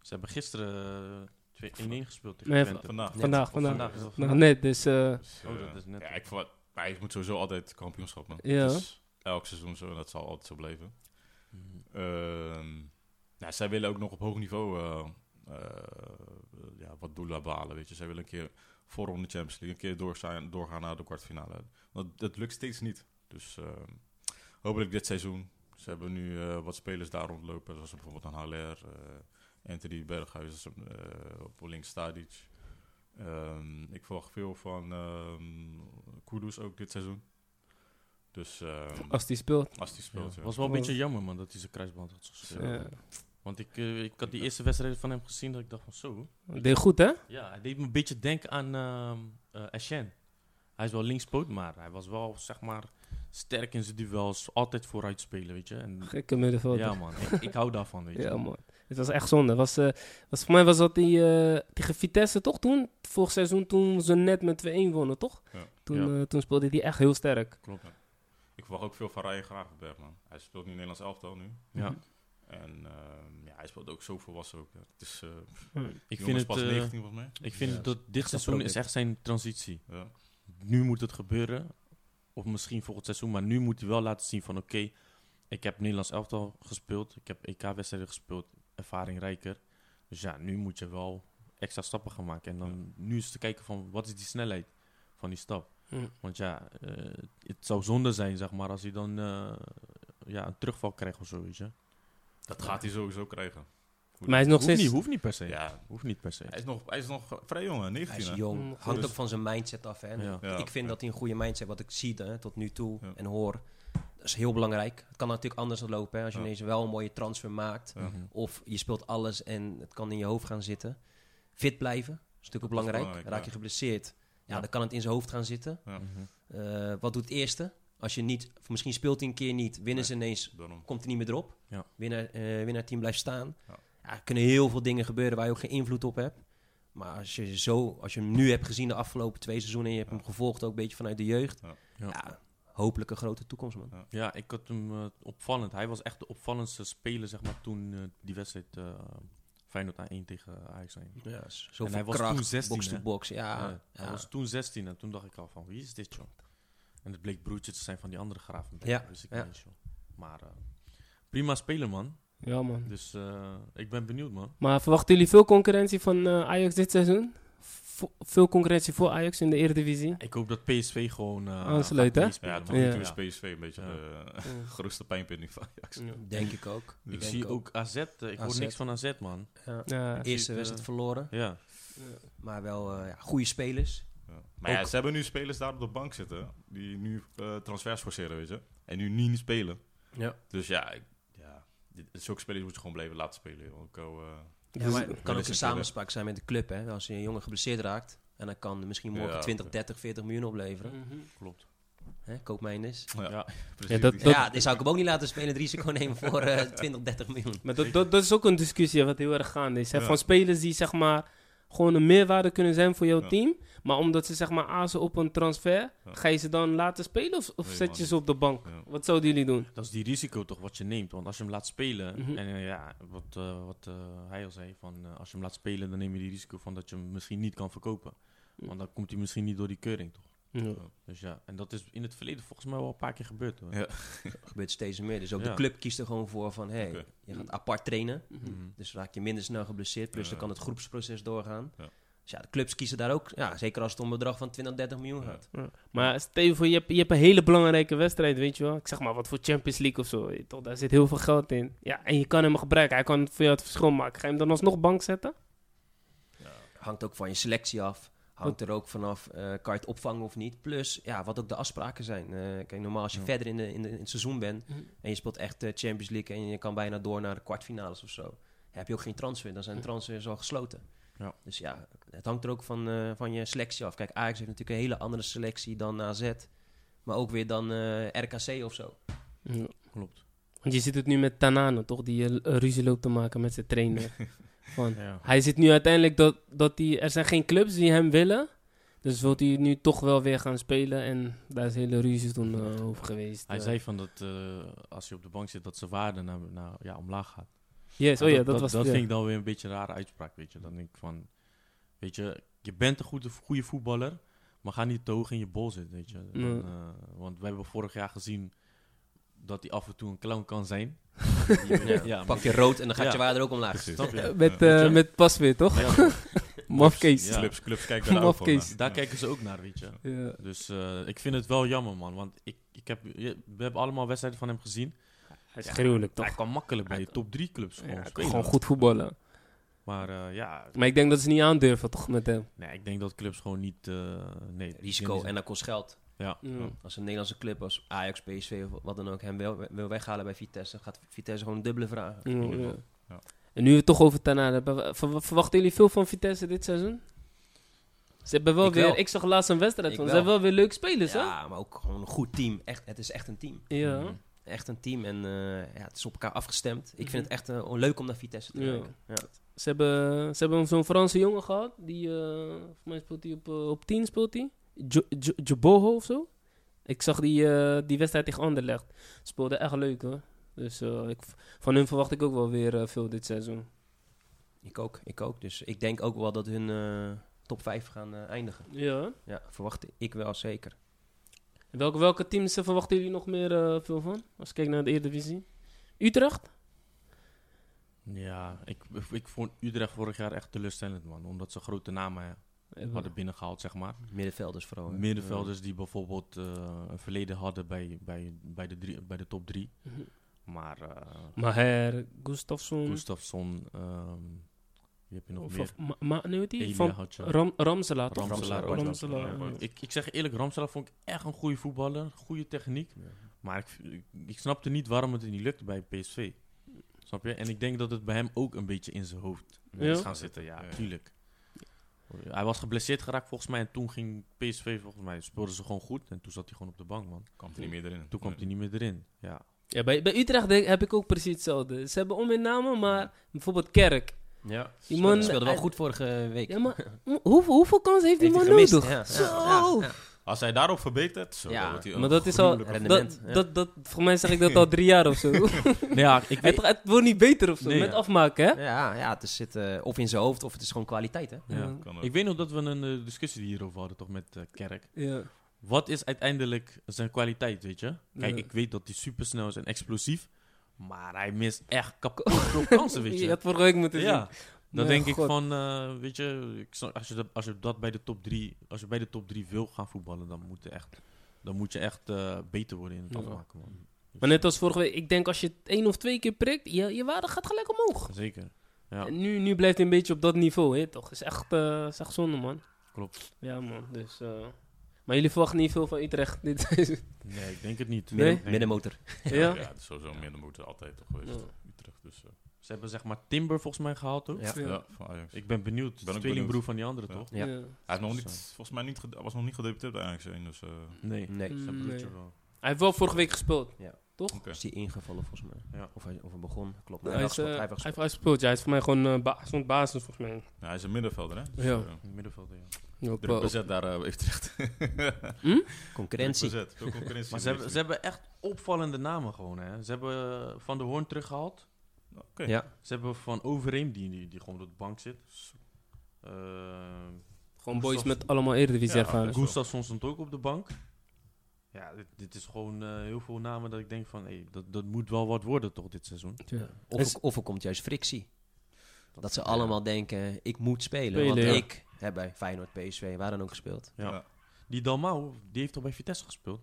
Ze hebben gisteren eh, twee- 1-1 gespeeld tegen
Nee,
Twente.
vandaag.
Vandaag, vandaag. Nog net, dus eh,
Dus,
Oh,
eh,
dat is net.
Ja, ik verwacht, Ajax moet sowieso altijd kampioenschap, man.
Ja.
Is elk seizoen zo en dat zal altijd zo blijven. Ehm, nou, zij willen ook nog op hoog niveau eh, eh, ja, wat doelen behalen, weet je. Zij willen een keer voorronde Champions League, een keer doorgaan, doorgaan naar de kwartfinale. Dat, dat lukt steeds niet. Dus ehm, hopelijk dit seizoen. Ze hebben nu eh, wat spelers daar rondlopen, zoals bijvoorbeeld een Haller, eh, Anthony Berghuis eh, op links Stadic. Ehm, ik verwacht veel van ehm Kudus ook dit seizoen. Dus ehm,
als die speelt.
als die speelt,
Ja.
ja.
was wel een beetje jammer, man, dat hij zijn kruisband had gespeeld.
Ja.
Want ik, eh, ik had die eerste wedstrijd van hem gezien dat ik dacht van zo.
Deed goed, hè?
Ja, hij deed me een beetje denken aan ehm eh, Etienne. Hij is wel linkspoot, maar hij was wel, zeg maar, sterk in zijn duels. Altijd vooruit spelen, weet je. En,
Gekke middenvelder.
ja, man. Ik, ik hou daarvan, weet je.
Ja, man. Het was echt zonde. Was, eh, was, voor mij was dat die, eh tegen Vitesse, toch? Toen, vorig seizoen, toen ze net met 2-1 wonnen, toch?
Ja.
Toen, toen speelde hij echt heel sterk.
Klopt.
Ik verwacht ook veel van Ryan Gravenberg, man. Hij speelt nu Nederlands elftal nu.
Ja.
Mhm.
En ehm, ja, hij speelt ook zo volwassen ook. Het is eh
Ik vind het,
pas
eh,
19 volgens mij.
ik vind
Ja,
dat dit seizoen is echt zijn transitie.
Ja.
Nu moet het gebeuren. Of misschien volgend seizoen. Maar nu moet hij wel laten zien van oké, ik heb Nederlands elftal gespeeld. Ik heb EK-wedstrijden gespeeld. Ervaring rijker. Dus ja, nu moet je wel extra stappen gaan maken. En dan nu is te kijken van wat is die snelheid van die stap.
Mhm.
Want ja, eh, het zou zonde zijn, zeg maar, als hij dan eh, ja, een terugval krijgt of zo, weet je.
Dat gaat hij sowieso krijgen. Hoe
Maar hij is nog
Hoeft
steeds...
niet, hoeft niet per se.
Ja,
Hoeft niet per se.
hij is nog, hij is nog vrij jong, hè, 19.
Hij is jong.
Mm,
Hangt
dus-
ook van zijn mindset af. Hè. En
Ja.
Ja,
ik vind
ja.
dat hij een goede mindset, wat ik zie hè, tot nu toe
Ja.
en hoor, dat is heel belangrijk. Het kan natuurlijk anders lopen. Hè, als je
Ja.
ineens wel een mooie transfer maakt.
Ja.
Mhm.
Of je speelt alles en het kan in je hoofd gaan zitten. Fit blijven, is natuurlijk ook belangrijk.
belangrijk,
Raak
ja.
je geblesseerd, ja,
Ja.
dan kan het in zijn hoofd gaan zitten.
Ja.
Mhm.
Eh, wat doet het eerste Als je niet, of misschien speelt hij een keer niet, winnen ze ineens,
Daarom.
komt hij niet meer erop.
Ja.
Winnaar, eh winnaarteam blijft staan.
Ja.
Ja. er kunnen heel veel dingen gebeuren waar je ook geen invloed op hebt. Maar als je, zo, als je hem nu hebt gezien de afgelopen twee seizoenen... en je hebt hem gevolgd ook een beetje vanuit de jeugd...
Ja.
Ja.
Ja, hopelijk een grote toekomst, man.
Ja, ik had hem eh, opvallend. Hij was echt de opvallendste speler, zeg maar, toen eh, die wedstrijd uh, Feyenoord A1 tegen Ajax zijn.
Ja, zo
En hij was toen 16,
box to box. Ja,
Ja,
ja.
Hij was toen 16 en toen dacht ik al van, wie is dit, joh? En het bleek broertjes te zijn van die andere graven.
Ja,
Dus ik
ja.
niet. Maar eh, prima speler, man.
Ja, man.
Dus eh, ik ben benieuwd, man.
Maar verwachten jullie veel concurrentie van eh, Ajax dit seizoen? V- veel concurrentie voor Ajax in de Eredivisie?
Ik hoop dat PSV gewoon... eh
Aansluit, hè?
Ja, tot nu toe is PSV een beetje
Ja.
de
Ja.
grootste pijnpunt van Ajax.
Denk ik ook.
Ik
denk
zie ook AZ. ik hoor niks van AZ, man.
Ja.
Ja.
Eerste wedstrijd verloren.
Ja.
Maar wel eh, ja, goede spelers.
Ja. Maar ja, ze hebben nu spelers daar op de bank zitten, die nu eh, transfers forceren, weet je. En nu niet spelen.
Ja.
Dus ja, ik- ja dit, zulke spelers moet je gewoon blijven laten spelen. joh. Ik hou, eh,
Ja,
Dus-
maar het kan ook een samenspraak zijn met de club. Hè? Als je een jongen geblesseerd raakt. En dan kan misschien morgen
Ja,
20,
oké.
30, 40 miljoen opleveren.
Mhm.
Klopt.
Hè? Koop mij eens.
ja,
Ja.
precies.
Ja, dat-
Ja, zou ik hem ook niet laten spelen. Het risico nemen voor eh 20, 30 miljoen.
Maar dat, dat, dat is ook een discussie wat heel erg gaande is. Hè?
Ja.
Van spelers die zeg maar gewoon een meerwaarde kunnen zijn voor jouw
Ja.
team. Maar omdat ze zeg maar azen op een transfer,
Ja.
ga je ze dan laten spelen of, of
Nee,
zet
man,
je ze op de bank?
Ja.
Wat zouden jullie doen?
Dat is die risico toch wat je neemt. Want als je hem laat spelen,
Mhm.
en eh, ja, wat, eh, wat eh, hij al zei, van, als je hem laat spelen, dan neem je die risico van dat je hem misschien niet kan verkopen.
Mhm.
Want dan komt hij misschien niet door die keuring, toch?
Ja.
Dus ja, en dat is in het verleden volgens mij wel een paar keer gebeurd. Hoor.
Ja.
Dat gebeurt steeds meer. Dus ook
Ja.
de club kiest er gewoon voor van... Hey, je gaat apart trainen.
Mhm.
Mhm.
Dus raak je minder snel geblesseerd. Plus
Ja.
dan kan het groepsproces doorgaan.
Ja.
Dus ja, de clubs kiezen daar ook... Ja, zeker als het om een bedrag van 20, 30 miljoen
Ja.
gaat.
Ja. Maar stel je voor, je hebt, je hebt een hele belangrijke wedstrijd, weet je wel. Ik zeg maar wat voor Champions League of zo. Toch, daar zit heel veel geld in. Ja, en je kan hem gebruiken. Hij kan voor jou het verschil maken. Ga je hem dan alsnog bank zetten?
Hangt ook van je selectie af. Hangt er ook vanaf, eh kan je het opvangen of niet. Plus, ja, wat ook de afspraken zijn. Eh, kijk, normaal als je
Ja.
verder in, de, in, de, in het seizoen bent...
Mhm.
en je speelt echt de Champions League... en je kan bijna door naar de kwartfinales of zo... ja, heb je ook geen transfer. Dan zijn de transfers al gesloten.
Ja.
Dus ja, het hangt er ook van, eh, van je selectie af. Kijk, Ajax heeft natuurlijk een hele andere selectie dan AZ. Maar ook weer dan eh, RKC of zo.
Ja.
Klopt.
Want je ziet het nu met Tanane, toch? Die eh, ruzie loopt te maken met zijn trainer. Van,
Ja.
hij zit nu uiteindelijk dat, dat hij... Er zijn geen clubs die hem willen. Dus wil hij nu toch wel weer gaan spelen. En daar is hele ruzie toen eh, over geweest.
Hij
eh.
zei van dat eh, als je op de bank zit, dat zijn waarde naar, naar, ja, omlaag gaat.
Yes, oh ja, dat, was...
Dat
ja.
vind ik dan weer een beetje een rare uitspraak, weet je. Dan denk ik van, weet je, je bent een goede, goede voetballer, maar ga niet te hoog in je bol zitten, weet je. Dan, eh, want we hebben vorig jaar gezien dat hij af en toe een clown kan zijn.
Ja,
ja,
Pak je rood en dan gaat
Ja.
je waarde ook omlaag.
Precies.
Snap je?
Met, eh,
je?
met pas weer, toch?
Ja,
Mafkees.
Ja.
Clubs, clubs kijken daar ook van.
Daar
Ja.
kijken ze ook naar, weet je.
Ja.
Dus eh, ik vind het wel jammer, man. Want ik, ik heb, je- we hebben allemaal wedstrijden van hem gezien.
Hij is
Ja,
gruwelijk, toch?
Hij kan makkelijk bij je top 3 clubs
Ja,
gewoon
hij kan
spelen.
gewoon goed voetballen.
Maar eh, ja,
Maar ik denk dat ze niet aandurven, toch, met hem.
nee, ik denk dat clubs gewoon niet... eh nee,
Risico en dat kost geld.
Ja,
Ja.
Als een Nederlandse club als Ajax, PSV of wat dan ook hem wil, wil weghalen bij Vitesse, gaat Vitesse gewoon een dubbele vragen.
Ja. En nu we het toch over Tanane hebben. ver- Verwachten jullie veel van Vitesse dit seizoen? Ze hebben wel
Ik
weer...
wel.
Ik zag laatst een wedstrijd van. Ze hebben wel weer leuke spelers, hè?
Ja, maar ook gewoon een goed team. Echt, het is echt een team.
Ja.
Mhm.
Echt een team en eh, ja, het is op elkaar afgestemd. Ik
Mhm.
vind het echt eh, leuk om naar Vitesse te kijken. Ja.
Ze hebben, ze hebben zo'n Franse jongen gehad. Die, eh volgens mij speelt hij op, op 10 speelt hij. Jo- Jo- Joboho of zo. Ik zag die, eh, die wedstrijd tegen Anderlecht. Speelde echt leuk hoor. Dus eh, ik, van hun verwacht ik ook wel weer eh, veel dit seizoen.
Ik ook, ik ook. Dus ik denk ook wel dat hun eh, top 5 gaan eh, eindigen.
Ja.
Ja, verwacht ik wel zeker.
En welke, welke teams verwachten jullie nog meer veel van? Als ik kijk naar de Eredivisie. Utrecht?
Ja, ik, ik vond Utrecht vorig jaar echt teleurstellend, man. Omdat ze grote namen hadden binnengehaald, zeg maar.
Middenvelders vooral. hè.
Middenvelders die bijvoorbeeld eh, een verleden hadden bij, bij, bij, de, drie, bij de top 3.
Mhm.
Maar eh
Maher, Gustafsson.
Gustafsson, ehm wie heb je nog
Of,
meer?
of, ma, ma, nee, hoe heet die? Van
je.
Ram, Ramselaar, toch?
Ramselaar
ook.
Ramselaar,
Ja,
ja.
Ik, ik zeg je eerlijk, Ramselaar vond ik echt een goede voetballer. Goede techniek. Maar ik, ik, ik snapte niet waarom het niet lukte bij PSV. Snap je? En ik denk dat het bij hem ook een beetje in zijn hoofd
Ja?
is gaan zitten. Ja,
Ja.
Hij was geblesseerd geraakt volgens mij. En toen ging PSV volgens mij, speelden ze gewoon goed. En toen zat hij gewoon op de bank, man.
Kwam er niet meer erin.
Toen kwam hij niet meer erin. Ja.
Ja, bij, bij Utrecht denk- heb ik ook precies hetzelfde. Ze hebben om in namen, maar bijvoorbeeld Kerk.
Ja.
Die
Speelde-
man-
speelde wel
hij-
goed vorige week.
Ja, maar hoe- hoeveel, hoeveel kansen heeft die man
hij gemist,
nodig?
ja.
Zo!
Ja, ja, ja.
Als hij daarop verbetert, zo,
Ja,
wordt hij een
Maar dat is al... Dat,
ja.
dat, dat, voor mij zeg ik dat al drie jaar of zo.
Nee, ja, ik
het,
weet...
het wordt niet beter of zo,
Nee,
met
ja.
afmaken, hè?
Ja, ja, het is zit eh, of in zijn hoofd of het is gewoon kwaliteit, hè?
Ja.
Kan ook.
Ik weet nog dat we een eh, discussie hierover hadden, toch, met eh, Kerk.
Ja.
Wat is uiteindelijk zijn kwaliteit, weet je? Kijk,
Ja.
ik weet dat hij supersnel is en explosief. Maar hij mist echt kapot veel kansen, weet je?
Je had vorige week moeten zien.
Ja. Dan
Nee,
denk ik van, eh, weet je, ik snap- als je, dat, als je dat bij de top 3, als je bij de top 3 wil gaan voetballen, dan moet, je echt, dan moet je echt eh, beter worden in het
Ja.
afmaken, man.
Maar net als vorige week, ik denk als je het één of twee keer prikt, je, je waarde gaat gelijk omhoog.
Zeker. Ja,
En nu, nu blijft hij een beetje op dat niveau, hè, toch? Is echt, eh, is echt zonde, man.
klopt.
Ja, man. Dus, eh, Maar jullie verwachten niet veel van Utrecht.
Nee, ik denk het niet.
Nee?
Midden, middenmotor.
Ja,
ja?
ja, het is sowieso minder moeten altijd toch geweest.
Ja.
Utrecht, dus,
Ze hebben zeg maar Timber volgens mij gehaald ook.
Ja.
Ja.
van Ajax.
Ik ben benieuwd.
Ben
tweelingbroer
benieuwd.
van die andere,
Ja.
toch?
Ja.
Ja.
Hij heeft nog niet, volgens mij niet, gede- was nog niet gedebuteerd bij Ajax 1, dus... eh,
Nee,
Nee,
Mm.
zijn broertje
Nee.
wel.
Hij heeft wel vorige week gespeeld.
oké.
is die ingevallen volgens mij.
Ja.
Of, hij, of hij begon, klopt.
hij,
Nee, hij
is,
heeft
eh,
gespeeld, hij
hij
heeft
heeft
gespeeld.
Ja, hij is voor mij gewoon eh ba stond basis, volgens mij.
Ja, hij is een middenvelder, hè? Dus,
Ja.
eh,
In het middenveld, ja.
Druk
eh,
bezet daar eh, Utrecht.
Concurrentie.
Druk bezet, veel concurrentie.
Maar ze hebben, ze hebben echt opvallende namen gewoon, hè. Ze hebben eh, Van der Hoorn teruggehaald.
Oké.
Ja,
Ze hebben Van Overeem, die, die, die gewoon op de bank zit. Eh
gewoon boys met allemaal eredivisie
Ja,
ervaring.
Gustafsson stond ook op de bank. Ja, dit, dit is gewoon eh, heel veel namen dat ik denk van... Hey, dat, dat moet wel wat worden toch dit seizoen.
Ja.
Of,
Is-
er, of er komt juist frictie. Dat ze
Ja.
allemaal denken, ik moet spelen.
Spelen,
want
ja.
ik heb bij Feyenoord, PSV, waar dan ook gespeeld.
Ja.
Ja.
Die Dalmau, die heeft toch bij Vitesse gespeeld?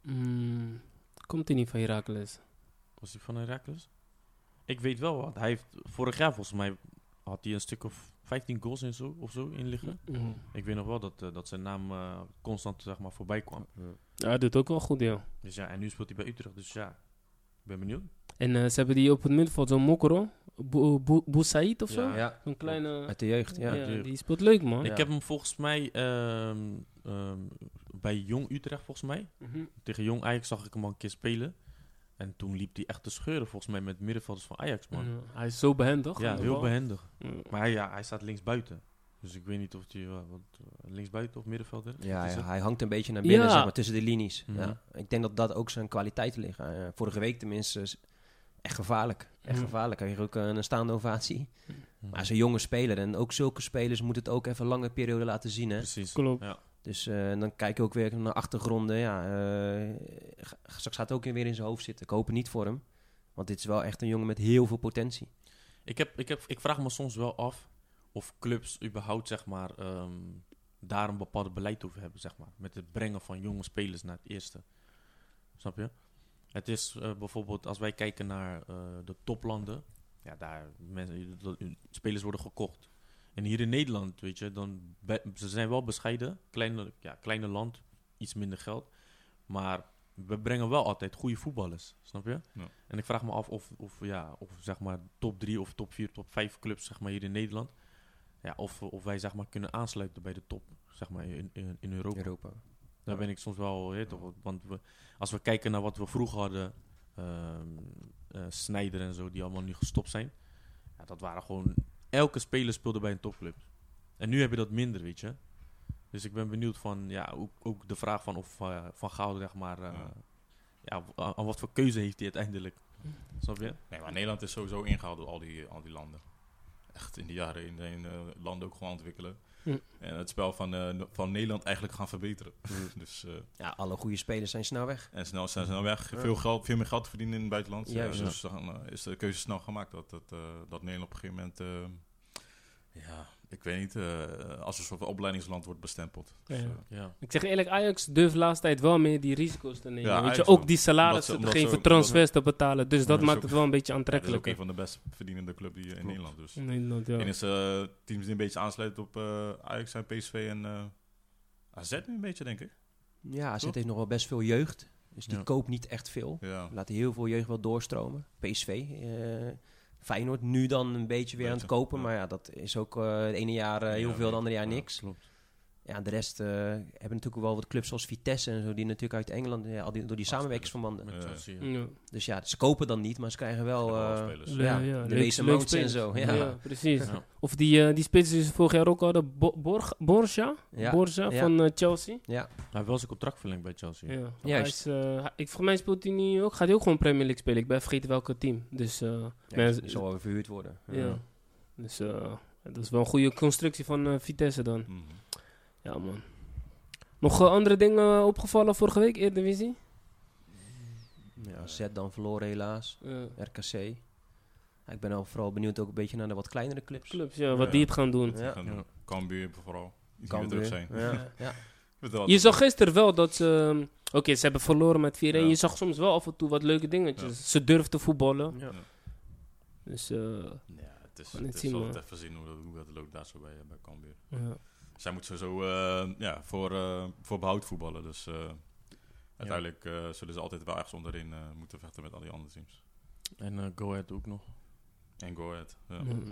Mm, komt hij niet van Heracles?
Was hij van Heracles? Ik weet wel wat. Hij heeft vorig jaar volgens mij... Had hij een stuk of 15 goals en zo, of zo in liggen.
Mm.
Ik weet nog wel dat, eh, dat zijn naam eh, constant zeg maar, voorbij kwam.
Ja, hij doet ook wel goed, ja.
Dus ja, en nu speelt hij bij Utrecht. Dus ja, ik ben benieuwd.
En eh, ze hebben die op het middenveld, zo'n Mokoro. Bou- Bou- Boussaïd of zo?
Ja.
Ja,
Zo'n kleine...
uit de jeugd. Ja.
Die speelt leuk, man.
Ja.
Ik heb hem volgens mij ehm, ehm, bij Jong Utrecht, volgens mij.
Mhm.
Tegen Jong Ajax zag ik hem al een keer spelen. En toen liep hij echt te scheuren, volgens mij, met middenvelders van Ajax, man.
Ja, hij is zo behendig.
Ja, heel
bal.
behendig.
Ja.
Maar hij, ja, hij staat links buiten. Dus ik weet niet of hij eh, links buiten of middenvelder
Ja, hij hangt een beetje naar binnen,
Ja.
zeg maar, tussen de linies. Ja. Ik denk dat dat ook zijn kwaliteiten liggen. Eh, vorige week tenminste, echt gevaarlijk. Echt
Mhm.
gevaarlijk. Hij kreeg ook eh, een staande ovatie.
Mhm.
Maar hij is een jonge speler en ook zulke spelers moeten het ook even een lange periode laten zien. Hè?
Precies.
Klopt.
Ja.
Dus eh, dan kijk je ook weer naar achtergronden. Ja, ga- straks gaat het ook weer in zijn hoofd zitten. Ik hoop het niet voor hem. Want dit is wel echt een jongen met heel veel potentie.
Ik, heb, ik, heb, ik vraag me soms wel af of clubs überhaupt zeg maar, ehm, daar een bepaald beleid over hebben. Zeg maar, met het brengen van jonge spelers naar het eerste. Snap je? Het is eh, bijvoorbeeld als wij kijken naar de toplanden. Ja, daar mensen, spelers worden gekocht. En hier in Nederland, weet je, dan be- ze zijn wel bescheiden. Kleine, ja, kleine land, iets minder geld. Maar we brengen wel altijd goede voetballers. Snap je?
Ja.
En ik vraag me af of, of, ja, of zeg maar top 3 of top 4, top 5 clubs zeg maar, hier in Nederland. Ja, of, of wij zeg maar, kunnen aansluiten bij de top zeg maar, in, in, in Europa.
Europa.
Daar ben ik soms wel, hè, toch, want we, als we kijken naar wat we vroeger hadden, ehm eh, Sneijder en zo, die allemaal nu gestopt zijn. Ja, dat waren gewoon, elke speler speelde bij een topclub. En nu heb je dat minder, weet je. Dus ik ben benieuwd van, ja, ook, ook de vraag van of eh, Van Gaal, zeg maar, eh,
Ja.
ja, aan, aan wat voor keuze heeft hij uiteindelijk. Snap je?
Nee, maar Nederland is sowieso ingehaald door al die, al die landen. Echt in die jaren in, in eh, landen ook gewoon ontwikkelen.
Hm.
En het spel van, eh, van Nederland eigenlijk gaan verbeteren. dus, eh,
Ja, alle goede spelers zijn snel weg.
en snel zijn ze nou weg.
Ja.
Veel, geld, veel meer geld te verdienen in het buitenland. Ja,
Juist,
dus dan eh, is de keuze snel gemaakt dat, dat, eh, dat Nederland op een gegeven moment... ja, ik weet niet, eh, als een soort opleidingsland wordt bestempeld. Dus,
Ja.
eh,
Ja.
Ik zeg eerlijk, Ajax durft de laatste tijd wel meer die risico's te nemen.
Ja,
Weet je, ook die salarissen te geven, transfers te betalen. Dus dat maakt
ook-
het wel een beetje
dat is ook
aantrekkelijk.
een van de best verdienende clubs die, in
Klopt.
Nederland. Dus.
in Nederland, ja.
En is eh, teams die een beetje aansluiten op eh, Ajax en PSV en eh, AZ nu een beetje, denk ik.
Ja, AZ
Toch?
heeft nog wel best veel jeugd. Dus die
Ja.
koopt niet echt veel.
Ja.
Laat heel veel jeugd wel doorstromen. PSV, eh, Feyenoord nu dan een beetje weer aan het kopen.
ja.
Maar ja, dat is ook eh het ene jaar eh, heel
Ja,
veel, het andere jaar
ja,
niks.
Klopt.
Ja, de rest eh, hebben natuurlijk wel wat clubs zoals Vitesse en zo, die natuurlijk uit Engeland, ja, al die, door die samenwerkingsverbanden.
Ja.
Dus ja, ze kopen dan niet, maar ze krijgen wel eh,
spelers.
ja,
Ja,
de en zo.
Ja,
Ja.
precies.
Ja.
Of die, eh, die spits die ze vorig jaar ook hadden, Bo- Borg, Borja,
Ja.
Borja
Ja.
van eh, Chelsea.
Ja,
Hij heeft wel zijn contract verlengd bij Chelsea.
Ja.
Juist.
Hij is, eh, hij- ik, volgens mij speelt hij nu ook, gaat hij ook gewoon Premier League spelen. Ik ben vergeten welke team. Dus, eh,
die zal wel verhuurd worden.
ja. Dus eh, dat is wel een goede constructie van eh, Vitesse dan.
Mhm.
Ja, man. Nog eh, andere dingen opgevallen vorige week, Eredivisie?
Ja, Z dan verloren helaas.
Ja.
RKC. Ja, ik ben al vooral benieuwd ook een beetje naar de wat kleinere clubs.
Clubs, ja, wat
Ja.
die het gaan doen.
Ja.
Gaan. Cambuur vooral. Die we terug zijn.
Je zag gisteren wel dat ze... ehm, Oké, ze hebben verloren met 4-1.
Ja.
Je zag soms wel af en toe wat leuke dingetjes. Ze durfden voetballen.
Ja.
Dus, eh,
Ja, het is,
het zien,
is altijd
man.
even zien hoe dat, hoe dat loopt daar zo bij, bij Cambuur.
ja.
Zij moeten sowieso eh, ja, voor, eh, voor behoud voetballen. Dus eh, uiteindelijk eh, zullen ze altijd wel ergens onderin eh, moeten vechten met al die andere teams.
En eh, Go Ahead ook nog.
En Go Ahead. Ja.
Mm.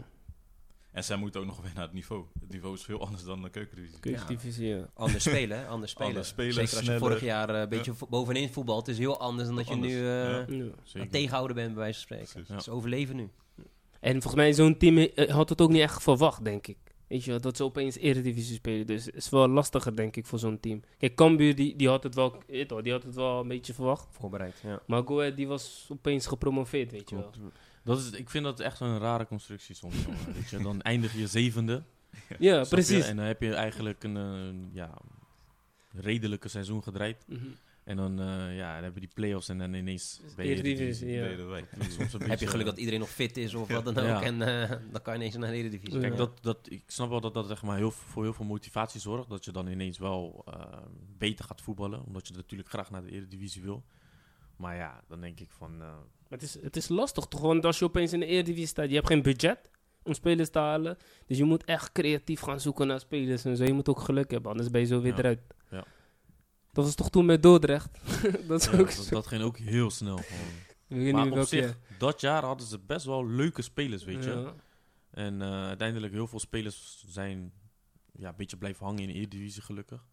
En zij moeten ook nog weer naar het niveau. Het niveau is veel anders dan de keukendivisie.
Keukendivisie, ja.
Anders spelen, hè? Anders spelen.
Anders spelen,
Zeker als je
sneller.
vorig jaar eh, een beetje vo- bovenin voetbalt. is heel anders dan dat je
Anders,
nu eh
ja.
Ja.
aan
Zeker.
het tegenhouden bent, bij wijze van spreken. Het is overleven nu.
En volgens mij zo'n team had het ook niet echt verwacht, denk ik. Weet je, wel, dat ze opeens Eredivisie spelen. Dus het is wel lastiger, denk ik, voor zo'n team. Kijk, Cambuur, die, die, had het wel, die had het wel een beetje verwacht.
Voorbereid, ja.
Maar Go Ahead, die was opeens gepromoveerd, weet je wel.
Dat is, ik vind dat echt een rare constructie soms. weet je. Dan eindig je zevende.
Ja,
je?
precies.
En dan heb je eigenlijk een eh, ja, redelijke seizoen gedraaid.
Mhm.
En dan, eh, ja, dan heb je die play-offs en dan ineens ben je
Eredivisie, ja.
Heb je geluk
eh,
dat iedereen nog fit is of wat dan ook.
Ja.
En eh, dan kan je ineens naar de Eredivisie.
Kijk,
Ja.
dat, dat, ik snap wel dat dat zeg maar, heel, voor heel veel motivatie zorgt. Dat je dan ineens wel eh, beter gaat voetballen. Omdat je natuurlijk graag naar de Eredivisie wil. Maar ja, dan denk ik van... eh,
Maar het is, het is lastig toch? Want als je opeens in de Eredivisie staat, je hebt geen budget om spelers te halen. Dus je moet echt creatief gaan zoeken naar spelers en zo. Je moet ook geluk hebben, anders ben je zo weer
Ja.
eruit. Dat was toch toen met Dordrecht? dat is
ja,
ook
dat,
zo.
dat ging ook heel snel. Gewoon. Maar
niet
op
welke
zich, dat jaar hadden ze best wel leuke spelers, weet je.
Ja.
En eh, uiteindelijk heel veel spelers zijn ja, een beetje blijven hangen in de Eredivisie gelukkig.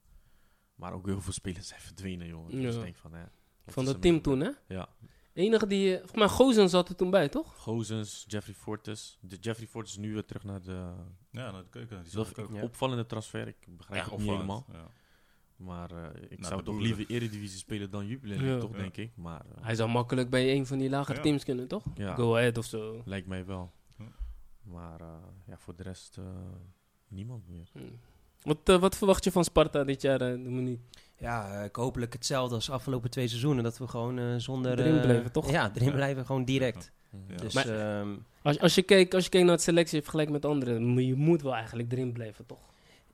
Maar ook heel veel spelers zijn verdwenen, jongen. Dus
Ja.
ik denk van, hè,
Van dat
er
team toen, hè?
Ja.
Enige die... eh, Volgens mij Gozen zat er toen bij, toch?
Gozens, Jeffrey Fortes. De Jeffrey Fortes is nu weer terug naar de...
Ja, naar de keuken. Die
Dat is.
Ja.
opvallende transfer. Ik begrijp het niet helemaal.
Ja.
Maar eh, ik
Nou,
zou toch liever Eredivisie spelen dan Jupiler
Ja.
toch,
Ja.
denk ik. Maar eh,
Hij zou makkelijk bij een van die lagere
Ja.
teams kunnen, toch?
ja,
Go Ahead of zo.
lijkt mij wel.
Ja.
Maar eh, ja, voor de rest eh, niemand meer.
Hm. Wat, wat verwacht je van Sparta dit jaar, Dominique?
Ja, ik hopelijk hetzelfde als de afgelopen twee seizoenen. Dat we gewoon eh, zonder...
Erin blijven, toch?
Ja, erin
Ja.
blijven, gewoon direct.
Ja.
Dus
Maar-
ehm,
Als, als, je kijkt, als je kijkt naar het selectie vergelijkt met anderen, moet je moet wel eigenlijk erin blijven, toch?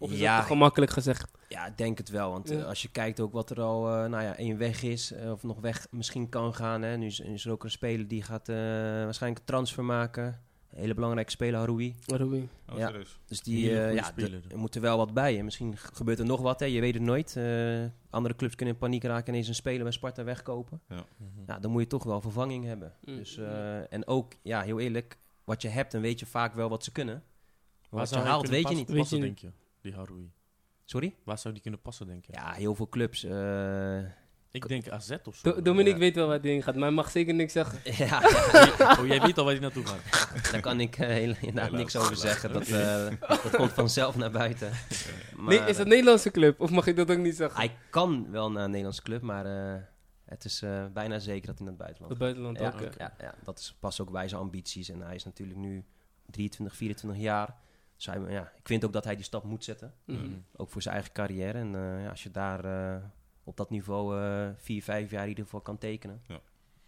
Of is
Ja.
dat gemakkelijk gezegd?
ja, ik denk het wel. Want
Ja.
eh, als je kijkt ook wat er al eh, nou ja, één weg is, eh, of nog weg misschien kan gaan. Hè. Nu, is, nu is er ook een speler die gaat eh, waarschijnlijk een transfer maken. Een hele belangrijke speler, Haroui.
Rui.
Oh,
Ja.
serieus?
Dus die, eh, ja, er moet er wel wat bij. En misschien gebeurt er nog wat, hè. je weet het nooit. Eh, andere clubs kunnen in paniek raken en ineens een speler bij Sparta wegkopen. Ja, dan moet je toch wel vervanging hebben.
Mm.
Dus, eh, en ook, ja, heel eerlijk, wat je hebt, dan weet je vaak wel wat ze kunnen. Maar wat
hij
haalt, weet je
passen-
niet.
Weet je
denk je, die Haroui?
Sorry?
Waar zou die kunnen passen, denk je?
Ja, heel veel clubs. eh,
Ik denk AZ of zo.
Do- Dominique
Ja.
weet wel waar hij heen gaat, maar hij mag zeker niks zeggen.
ja,
oh, jij weet al waar hij naartoe gaat.
daar kan ik heel- inderdaad
Ja,
niks over zeggen. Dat, eh, dat komt vanzelf naar buiten. Maar,
nee, is dat een Nederlandse club? Of mag ik dat ook niet zeggen?
Hij kan wel naar een Nederlandse club, maar eh, het is eh, bijna zeker dat hij naar het buitenland
Het buitenland
Ja,
ook.
ja, ja, dat is, past ook bij zijn ambities. En hij is natuurlijk nu 23, 24 jaar. Dus hij, ja, ik vind ook dat hij die stap moet zetten.
Mhm.
Mhm.
Ook voor zijn eigen carrière. En eh, ja, als je daar eh, op dat niveau eh, vier, vijf jaar in ieder geval kan tekenen.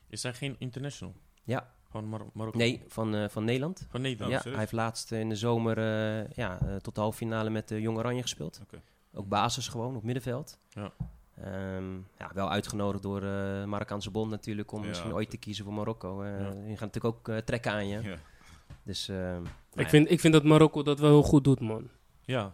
Is hij geen international?
Ja.
Gewoon Mar Marokko?
Nee, van, eh, van Nederland.
Van Nederland?
ja,
serieus?
hij heeft laatst in de zomer eh, ja, eh, tot de halve finale met de Jong Oranje gespeeld.
Oké.
Ook basis gewoon op middenveld.
Ja.
Ehm, ja, wel uitgenodigd door de Marokkaanse Bond natuurlijk om
Ja,
misschien ooit te kiezen voor Marokko.
Ja.
Die gaan natuurlijk ook trekken aan je.
Ja.
Dus
Ik,
ja.
vind, ik vind dat Marokko dat wel heel goed doet, man.
Ja.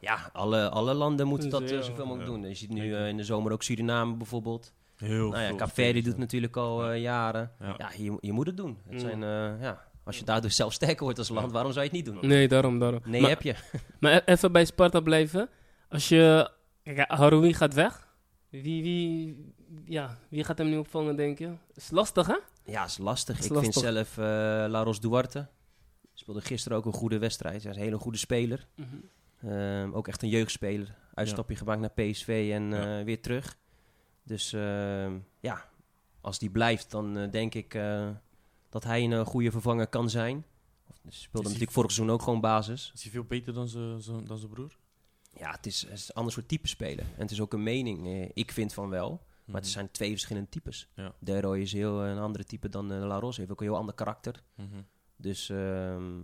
Ja, alle, alle landen moeten
Dus,
dat eh,
ja.
zoveel mogelijk
Ja.
doen. Je ziet nu eh, in de zomer ook Suriname bijvoorbeeld.
Heel
nou ja,
spelers,
doet
ja.
natuurlijk al eh, jaren.
Ja.
Ja, je, je moet het doen. Het
Mm.
zijn, eh, ja, Als je daardoor zelf sterker wordt als land,
Ja.
waarom zou je het niet doen?
Nee, daarom, daarom.
Nee,
maar,
heb je.
maar e- even bij Sparta blijven. Als je... Kijk, Haroui gaat weg. Wie, wie, ja, wie gaat hem nu opvangen, denk je? Is lastig, hè?
Ja, is lastig.
Is
ik
lastig.
vind zelf eh Laros Duarte. Speelde gisteren ook een goede wedstrijd. Hij is een hele goede speler. Ehm, ook echt een jeugdspeler. Uitstapje gemaakt naar PSV en
Ja.
eh, weer terug. Dus ehm, ja, als die blijft, dan eh, denk ik eh, dat hij een goede vervanger kan zijn. Of, hij speelde natuurlijk vorig seizoen ook gewoon basis.
Is hij veel beter dan zijn broer?
Ja, het is, het is een ander soort type spelen. En het is ook een mening. ik vind van wel. Maar het
Mhm.
zijn twee verschillende types.
Ja.
Deroy is heel een andere type dan uh, La Ros. Heeft ook een heel ander karakter.
Mhm.
Dus ehm,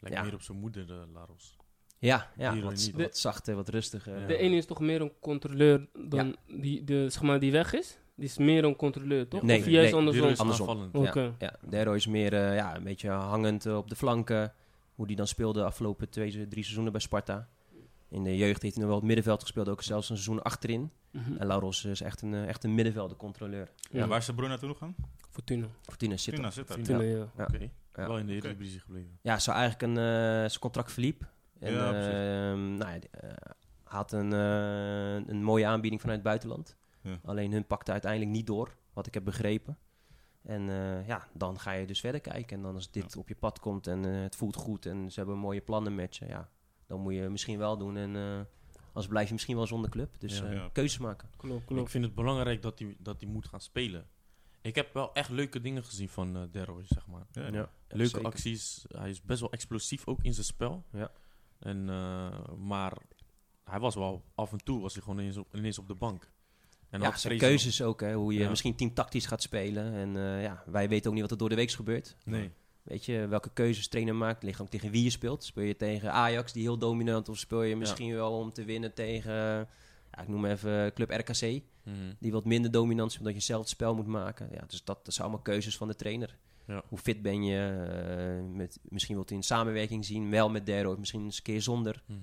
Lijkt
Ja.
meer op zijn moeder, eh, Laros.
ja, ja wat,
niet.
wat zachter, wat rustiger.
Ja.
De ene is toch meer een controleur dan die, de, zeg maar, die weg is? Die is meer een controleur, toch?
Nee,
of juist
nee,
andersom?
Is
Andersom. Ja, Deroy is meer eh, ja, een beetje hangend eh, op de flanken. Hoe die dan speelde de afgelopen twee, drie seizoenen bij Sparta. In de jeugd heeft hij nog wel het middenveld gespeeld. Ook zelfs een seizoen achterin.
Mhm.
En Lauros is echt een, echt een middenveldencontroleur.
Ja,
Ja, waar is zijn broer naartoe gegaan?
Fortuna.
Fortuna zit
Fortuna zit daar.
Fortuna.
Fortuna, ja.
Ja.
Oké,
Ja.
wel in de. Eredivisie gebleven.
Ja, zou eigenlijk een, eh, zijn contract verliep. En
Ja,
ehm, nou ja, eh, had een, eh, een mooie aanbieding vanuit het buitenland.
Ja.
Alleen hun pakte uiteindelijk niet door, wat ik heb begrepen. En eh, ja, dan ga je dus verder kijken. En dan als dit op je pad komt en het voelt goed en ze hebben mooie plannen met je, ja, dan moet je misschien wel doen. En eh als blijf je misschien wel zonder club. Dus
Ja.
eh,
Ja.
keuzes maken.
Klopt,
Ik vind het belangrijk dat hij, dat hij moet gaan spelen. Ik heb wel echt leuke dingen gezien van Deroy, zeg maar.
Ja,
Ja,
Leuke
zeker.
acties. Hij is best wel explosief ook in zijn spel.
Ja.
En, eh, maar hij was wel af en toe was hij gewoon ineens op, ineens op de bank. En
ja, zijn keuzes ook, hè, hoe je
Ja.
misschien teamtactisch gaat spelen. En eh, ja, wij weten ook niet wat er door de week gebeurt.
Nee.
Weet je, welke keuzes trainer maakt, ligt ook tegen wie je speelt. Speel je tegen Ajax, die heel dominant, of speel je misschien wel om te winnen tegen, ja, ik noem maar even Club RKC,
Mhm.
die wat minder dominant is, omdat je zelf het spel moet maken. Ja, dus dat, dat zijn allemaal keuzes van de trainer.
Ja.
Hoe fit ben je? eh, met, misschien wilt hij in samenwerking zien, wel met Dero, of misschien eens een keer zonder.
Mhm.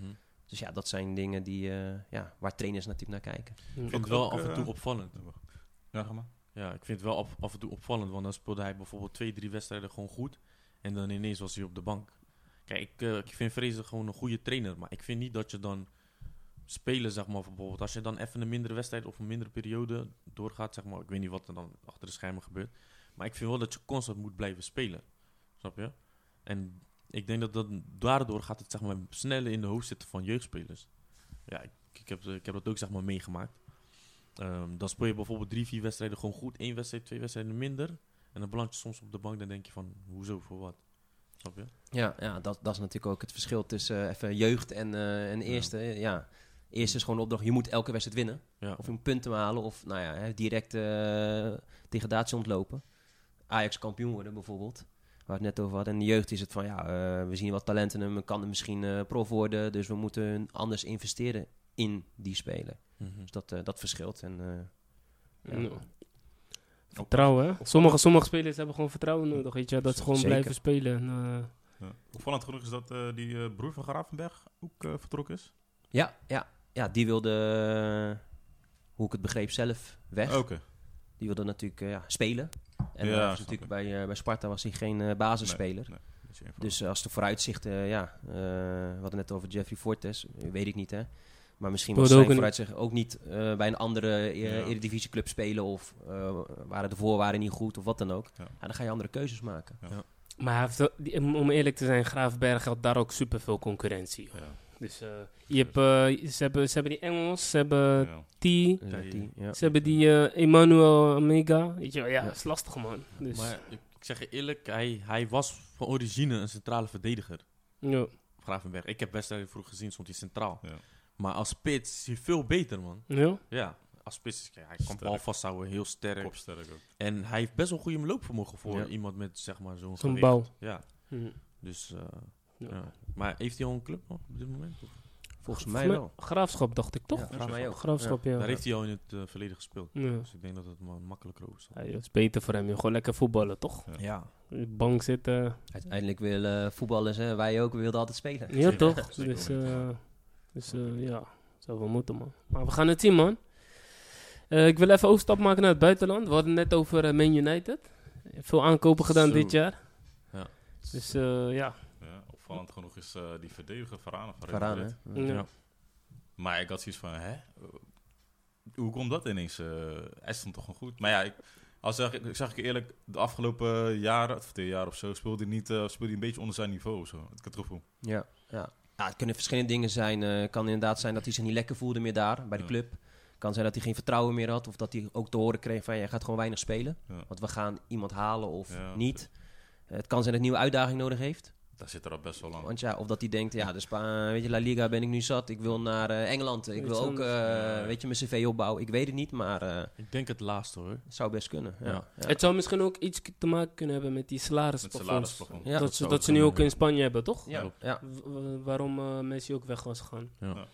Dus ja, dat zijn dingen die, eh, ja, waar trainers natuurlijk naar kijken.
Ik vind het
Ook-
wel
ook,
af en toe
eh,
opvallend.
Ja, ga maar.
Ja, ik vind het wel af, af en toe opvallend, want dan speelde hij bijvoorbeeld twee, drie wedstrijden gewoon goed. En dan ineens was hij op de bank. Kijk, ik, ik vind Fraser gewoon een goede trainer, maar ik vind niet dat je dan spelen, zeg maar, bijvoorbeeld. Als je dan even een mindere wedstrijd of een mindere periode doorgaat, zeg maar. Ik weet niet wat er dan achter de schermen gebeurt. Maar ik vind wel dat je constant moet blijven spelen. Snap je? En ik denk dat, dat daardoor gaat het, zeg maar, sneller in de hoofd zitten van jeugdspelers. Ja, ik, ik, heb, ik heb dat ook, zeg maar, meegemaakt. Ehm, dan speel je bijvoorbeeld drie, vier wedstrijden gewoon goed. één wedstrijd, twee wedstrijden minder. En dan beland je soms op de bank. Dan denk je van, hoezo, voor wat? Snap je?
Ja, ja dat, dat is natuurlijk ook het verschil tussen eh, even jeugd en, eh en eerste. Ja. Eerste is gewoon de opdracht, je moet elke wedstrijd winnen.
Ja.
Of je moet punten halen of nou ja, hè, direct eh degradatie ontlopen. Ajax kampioen worden bijvoorbeeld. Waar we het net over hadden. En de jeugd is het van, ja, eh, we zien wat talenten hem. Kan er misschien eh, prof worden. Dus we moeten anders investeren in die speler.
Mhm.
Dus dat, eh, dat verschilt. En, eh, ja.
Ja. Vertrouwen, hè? Sommige, sommige spelers hebben gewoon vertrouwen nodig, weet je. Dat ze gewoon
Zeker.
blijven spelen. En, eh,
Ja. Opvallend genoeg is dat eh, die eh, broer van Gravenberg ook eh, vertrokken is.
ja, ja, ja, die wilde, eh, hoe ik het begreep, zelf weg.
Oké.
Die wilde natuurlijk eh, ja, spelen. En
Ja,
hij was
snap
natuurlijk bij, eh, bij Sparta was hij geen eh, basisspeler.
Nee.
Dus eh, als de vooruitzichten, ja, eh, we hadden net over Jeffrey Fortes, eh, weet ik niet hè. Maar misschien was zijn vooruitzichten ook niet eh, bij een andere eh,
Ja.
eredivisieclub spelen of eh, waren de voorwaarden niet goed of wat dan ook.
Ja.
Ja, dan ga je andere keuzes maken.
maar heeft, om eerlijk te zijn, Graafberg had daar ook superveel concurrentie. Dus eh, je hebt, eh, ze, hebben, ze hebben die Engels, ze hebben
Ja.
T,
Ja,
die, ja.
ze hebben die eh, Emmanuel Omega. Weet je wel, ja,
Ja.
dat is lastig man. Dus,
Maar ik, zeg je eerlijk, hij, hij was van origine een centrale verdediger.
ja.
Gravenberg. Ik heb wedstrijden vroeg gezien, stond hij centraal.
Ja.
Maar als spits is hij veel beter, man.
Ja?
Ja, als spits is hij kan bal vasthouden, heel sterk.
Kopsterk ook.
En hij heeft best wel goede loopvermogen voor
Ja.
iemand met, zeg maar, zo'n
Zo'n.
Ja,
Hm.
dus...
Ja.
Maar heeft hij al een club nog op dit moment? Of?
Volgens mij wel.
Graafschap dacht ik toch?
Ja, volgens mij ook.
Graafschap, ja.
Daar heeft hij al in het eh, verleden gespeeld.
Ja.
Dus ik denk dat het ma- makkelijker is.
Ja, het is beter voor hem. joh. Gewoon lekker voetballen, toch?
Ja.
Bank zitten.
Uiteindelijk willen voetballers, hè, wij ook, we wilden altijd spelen.
Ja, toch?
zeker
Dus, eh, dus ja, zou wel moeten, man. Maar we gaan het zien, man. Eh, ik wil even overstap maken naar het buitenland. We hadden het net over Man United. Veel aankopen gedaan
Zo.
dit jaar.
Ja.
Dus eh, ja.
Opvallend genoeg is eh, die verdediger?
Ja.
Ja.
Maar ik had zoiets van, hè? Hoe komt dat ineens? eh, hij stond toch gewoon goed? Maar ja, ik, als zeg, ik, zeg ik eerlijk, de afgelopen jaren, of twee jaar of zo, speelde hij, niet, eh, speelde hij een beetje onder zijn niveau of zo. Het gevoel.
Ja, ja. ja, het kunnen verschillende dingen zijn. Het kan inderdaad zijn dat hij zich niet lekker voelde meer daar, bij de
Ja.
club. kan zijn dat hij geen vertrouwen meer had. Of dat hij ook te horen kreeg van, jij gaat gewoon weinig spelen.
Ja.
Want we gaan iemand halen of
Ja,
niet. het kan zijn dat hij een nieuwe uitdaging nodig heeft.
Daar zit er al best wel lang.
Want ja, of dat hij denkt, ja, de Spa, weet je, La Liga ben ik nu zat. Ik wil naar eh, Engeland. Ik wil ook, eh,
Ja.
weet je, mijn cv opbouwen. Ik weet het niet, maar eh,
Ik denk het laatste hoor.
het zou best kunnen. Ja.
Ja.
Ja.
Het zou misschien ook iets te maken kunnen hebben met die salarisplafonds.
salarisplafond.
Ja,
dat, ze, dat ze nu ook in. Spanje hebben, toch?
Ja,
waarom eh, Messi ook weg was gegaan.
Ja.
Ja.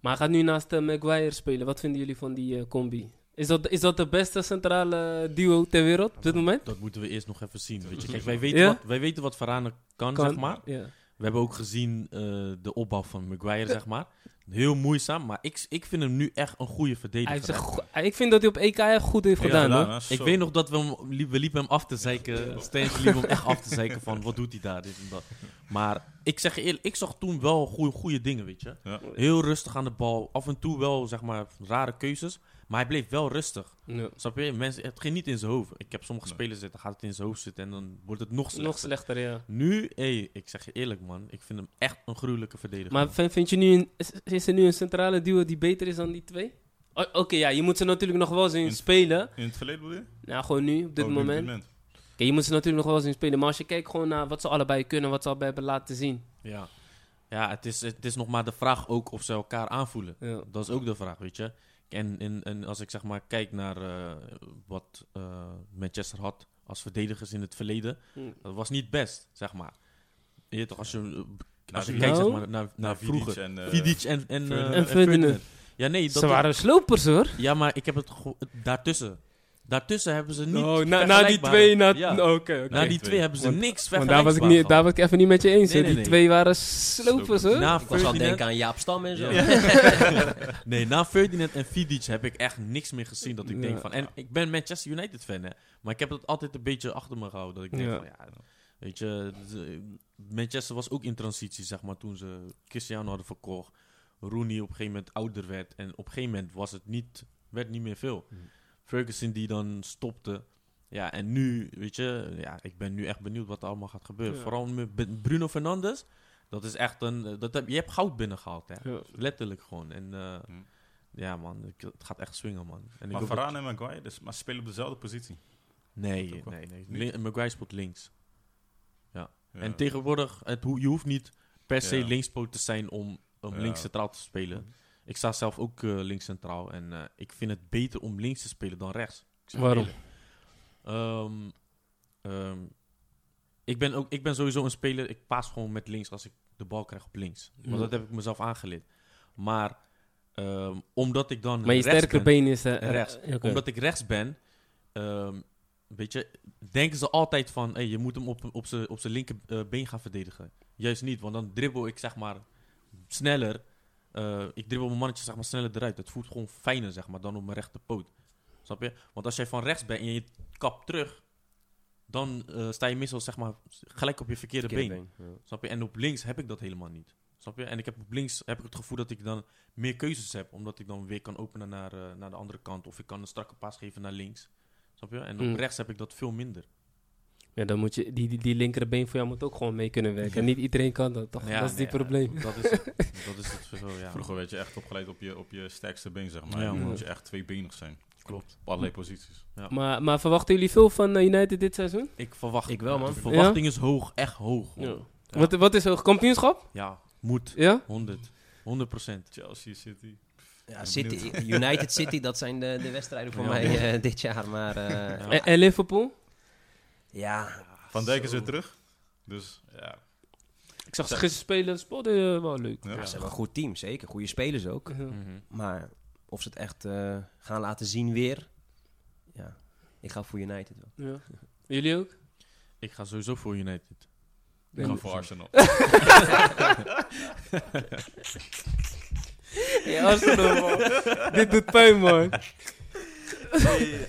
Maar hij gaat nu naast Maguire spelen. Wat vinden jullie van die eh, combi? Is dat, is dat de beste centrale duo ter wereld op dit moment?
Dat moeten we eerst nog even zien. Weet je. Kijk, wij weten,
Ja?
wat, wij weten wat Varane kan, zeg maar.
Ja.
We hebben ook gezien eh, de opbouw van Maguire, zeg maar. Heel moeizaam, maar ik, ik vind hem nu echt een goede
Hij
verdediger.
go- ik vind dat hij op EK echt goed heeft
Ja,
gedaan, hoor.
hè?
Ik weet nog dat we hem, liep- we liepen hem af te zeiken. Steeds liepen hem echt af te zeiken van wat doet hij daar, dit en dat. Maar ik zeg je eerlijk, ik zag toen wel goede, goede dingen, weet je.
Ja.
Heel rustig aan de bal. Af en toe wel, zeg maar, rare keuzes. Maar hij bleef wel rustig.
Ja.
Snap je? Mensen, het ging niet in zijn hoofd. Ik heb sommige
Nee.
spelers zitten, gaat het in zijn hoofd zitten en dan wordt het nog slechter.
Nog slechter, ja.
Nu, hé, ik zeg je eerlijk man, ik vind hem echt een gruwelijke verdediger.
Maar vind, vind je nu een, is, is er nu een centrale duo die beter is dan die twee? O- Oké, ja, je moet ze natuurlijk nog wel zien
In-
spelen.
In het verleden bedoel je?
Nou, gewoon nu, op dit
Oh, op
moment. Oké, je moet ze natuurlijk nog wel zien spelen. Maar als je kijkt gewoon naar wat ze allebei kunnen, wat ze allebei hebben laten zien.
Ja, ja het, is, het is nog maar de vraag ook of ze elkaar aanvoelen.
Ja.
Dat is ook de vraag, weet je. En, en, en als ik zeg maar kijk naar eh, wat eh, Manchester had als verdedigers in het verleden,
Hm.
dat was niet best, zeg maar. Je toch, als je, eh, als je
Nou,
kijkt zeg maar, naar, naar
Nou,
vroeger.
Vidic en... eh,
Vidic en, en.
En Ferdinand.
Ja, nee, dat
Ze waren slopers hoor.
ja, maar ik heb het daartussen. Daartussen hebben ze niet
Oh, na, na die twee, na,
Ja.
oké, oké.
Na die
Twee.
hebben ze
Want-
niks
Want daar was, ik niet, daar was ik even niet met je eens.
Nee,
hè.
nee,
die
nee.
twee waren slopers hoor.
Na
Ik was denken aan Jaap Stam en zo.
Ja. nee, na Ferdinand en Vidic heb ik echt niks meer gezien dat ik
Ja.
denk van... En ik ben Manchester United fan, hè. Maar ik heb het altijd een beetje achter me gehouden. Dat ik denk
Ja.
van, ja... Weet je, Manchester was ook in transitie, zeg maar, toen ze Cristiano hadden verkocht. Rooney op een gegeven moment ouder werd. En op een gegeven moment was het niet, werd niet meer veel.
Mhm.
Ferguson die dan stopte. Ja, en nu, weet je, ja, ik ben nu echt benieuwd wat er allemaal gaat gebeuren.
Ja.
Vooral met Bruno Fernandes. Dat is echt een... Dat heb, je hebt goud binnengehaald, hè.
Ja.
Letterlijk gewoon. En eh,
Hm.
ja, man, ik- het gaat echt swingen, man. En
Maar Varane en Maguire, dus, maar ze spelen op dezelfde positie.
Nee, nee, nee. Maguire speelt links.
Ja.
En tegenwoordig, het, je hoeft niet per se
Ja.
linkspoot te zijn om, om
Ja.
links centraal te spelen. Ik sta zelf ook eh, links centraal. En eh, ik vind het beter om links te spelen dan rechts.
Waarom?
Ehm, ehm, ik, ben ook, ik ben sowieso een speler, ik paas gewoon met links als ik de bal krijg op links. Want
Ja.
dat heb ik mezelf aangeleerd. Maar ehm, omdat ik dan
Maar je sterke been is eh,
rechts. omdat ik rechts ben, weet je, denken ze altijd van, hey, je moet hem op, op zijn op zijn linkerbeen gaan verdedigen. Juist niet, want dan dribbel ik zeg maar sneller. Eh, ik dribbel mijn mannetje zeg maar sneller eruit. Het voelt gewoon fijner zeg maar dan op mijn rechterpoot. Snap je? Want als jij van rechts bent en je kap terug, dan eh, sta je meestal zeg maar gelijk op je verkeerde,
Verkeerde
been.
been, ja.
Snap je? En op links heb ik dat helemaal niet. Snap je? En ik heb op links heb ik het gevoel dat ik dan meer keuzes heb. Omdat ik dan weer kan openen naar, eh, naar de andere kant. Of ik kan een strakke paas geven naar links. Snap je? En op
Mm.
rechts heb ik dat veel minder.
Ja, dan moet je, die, die, die linkerbeen voor jou moet ook gewoon mee kunnen werken. En niet iedereen kan dat, toch?
Ja,
dat is die
nee, ja,
probleem.
dat is het. dat is het zo, ja.
Vroeger werd je echt opgeleid op je, op je sterkste been, zeg maar.
Ja,
nu
man.
moet je echt tweebenig zijn.
Klopt.
Op allerlei posities.
Maar, maar verwachten jullie veel van eh, United dit seizoen?
Ik verwacht...
Ik wel, man.
De verwachting is hoog. Echt hoog.
Ja.
Ja.
Wat, wat is het? Kampioenschap?
Ja, moet.
Ja?
100. 100 procent.
Chelsea City.
Ja, City, United City, dat zijn de, de wedstrijden voor
Ja.
mij eh, dit jaar. Maar eh,
Ja.
En, en Liverpool?
Ja,
Van Dijk is weer terug. Dus ja.
Ik zag ze gisteren spelen, dat speelde eh, wel leuk.
ja.
ze hebben een goed team, zeker. Goede spelers ook.
Mhm.
Maar of ze het echt eh, gaan laten zien weer, ja, ik ga voor United wel.
Ja. Jullie ook?
Ik ga sowieso voor United.
Ik ga voor Arsenal.
Ja, Arsenal, man. Dit doet pijn, man.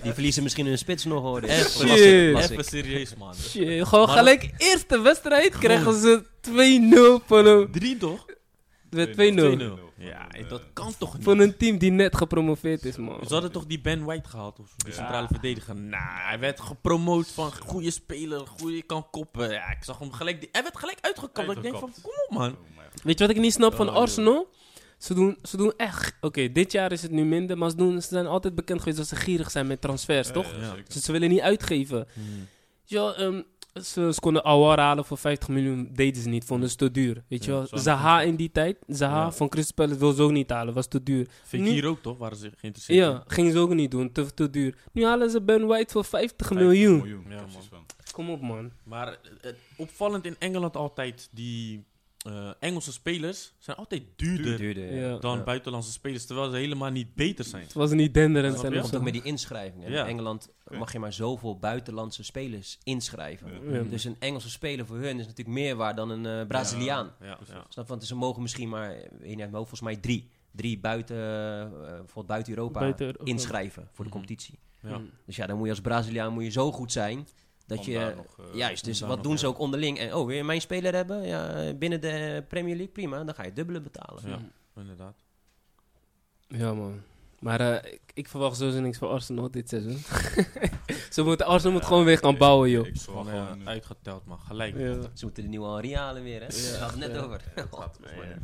Die verliezen misschien hun spits nog hoor.
Even,
Dat
serieus, man.
Shit, gewoon
Maar
gelijk eerste wedstrijd krijgen ze 2-0 van een,
Drie toch?
met 2-0.
2-0. Ja,
Van een,
dat kan toch niet?
Van een team die net gepromoveerd is, man.
Ze hadden toch die Ben White gehaald, of de
Ja.
centrale verdediger. Nou, hij werd gepromoot van goede speler, goede kan koppen. Ja, ik zag hem gelijk, hij werd gelijk uitgekapt. Ik denk van, kom op man.
Weet je wat ik niet snap van
Oh,
Arsenal? Ze doen, ze doen echt... Oké, dit jaar is het nu minder, maar ze, doen, ze zijn altijd bekend geweest dat ze gierig zijn met transfers,
Ja,
toch?
ja.
Dus ze willen niet uitgeven. Ja, ehm, ze, ze konden Awar halen voor 50 miljoen, deden ze niet, vonden ze te duur. Weet je wel? Zaha in die tijd, Zaha
Ja.
van Crystal Palace wil ze ook niet halen, was te duur.
Fekir ook toch, waren ze geïnteresseerd
Ja, gingen ze ook niet doen, te, te duur. Nu halen ze Ben White voor 50
50
miljoen.
Ja, man.
Kom op, man.
Maar eh, het opvallend in Engeland altijd, die eh, Engelse spelers zijn altijd duurder
Duurder,
Ja.
dan
Ja.
buitenlandse spelers, terwijl ze helemaal niet beter zijn.
Het was niet denderend of
Komt ook met die inschrijvingen.
Ja.
In Engeland mag je maar zoveel buitenlandse spelers inschrijven.
Ja.
Ja.
Dus een Engelse speler voor hun is natuurlijk meer waard dan een eh, Braziliaan.
Ja, ja.
Snap je? Want ze mogen misschien maar, eh, weet je niet uit mijn hoofd, volgens mij drie. Drie buiten, eh, bijvoorbeeld buiten Europa
Buiten Europa.
inschrijven voor de
Mhm.
competitie.
Ja.
Mm.
Dus ja, dan moet je als Braziliaan moet je zo goed zijn dat
Om
je...
nog, eh,
juist, dus wat doen ze ook onderling? En, oh, wil je mijn speler hebben? Ja, binnen de Premier League, prima. Dan ga je dubbele betalen.
Ja. Inderdaad.
Ja, man. Maar eh, ik, ik verwacht sowieso niks van Arsenal dit seizoen. Ze moeten, Arsenal moet gewoon weer gaan
ik-
bouwen, joh.
Ik zal
Gewoon
gewoon...
eh, uitgeteld, man. Gelijk.
Ja.
Ze moeten de nieuwe Henri halen weer, hè?
Ja.
Daar het net
Ja.
over.
het gaat volgens mij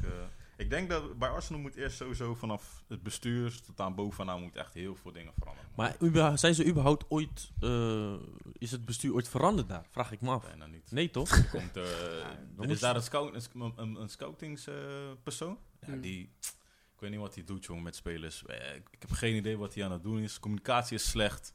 ik denk dat bij Arsenal moet eerst sowieso vanaf het bestuur tot aan bovenaan moet echt heel veel dingen veranderen.
Maar zijn ze überhaupt ooit, eh, is het bestuur ooit veranderd daar? Vraag ik me af.
Bijna niet.
Nee toch?
Er Komt, eh, er is daar een, scout, een, een, een, scoutingspersoon. ja,
Mm.
die, ik weet niet wat hij doet, jongen, met spelers. Eh, ik, ik heb geen idee wat hij aan het doen is. Communicatie is slecht.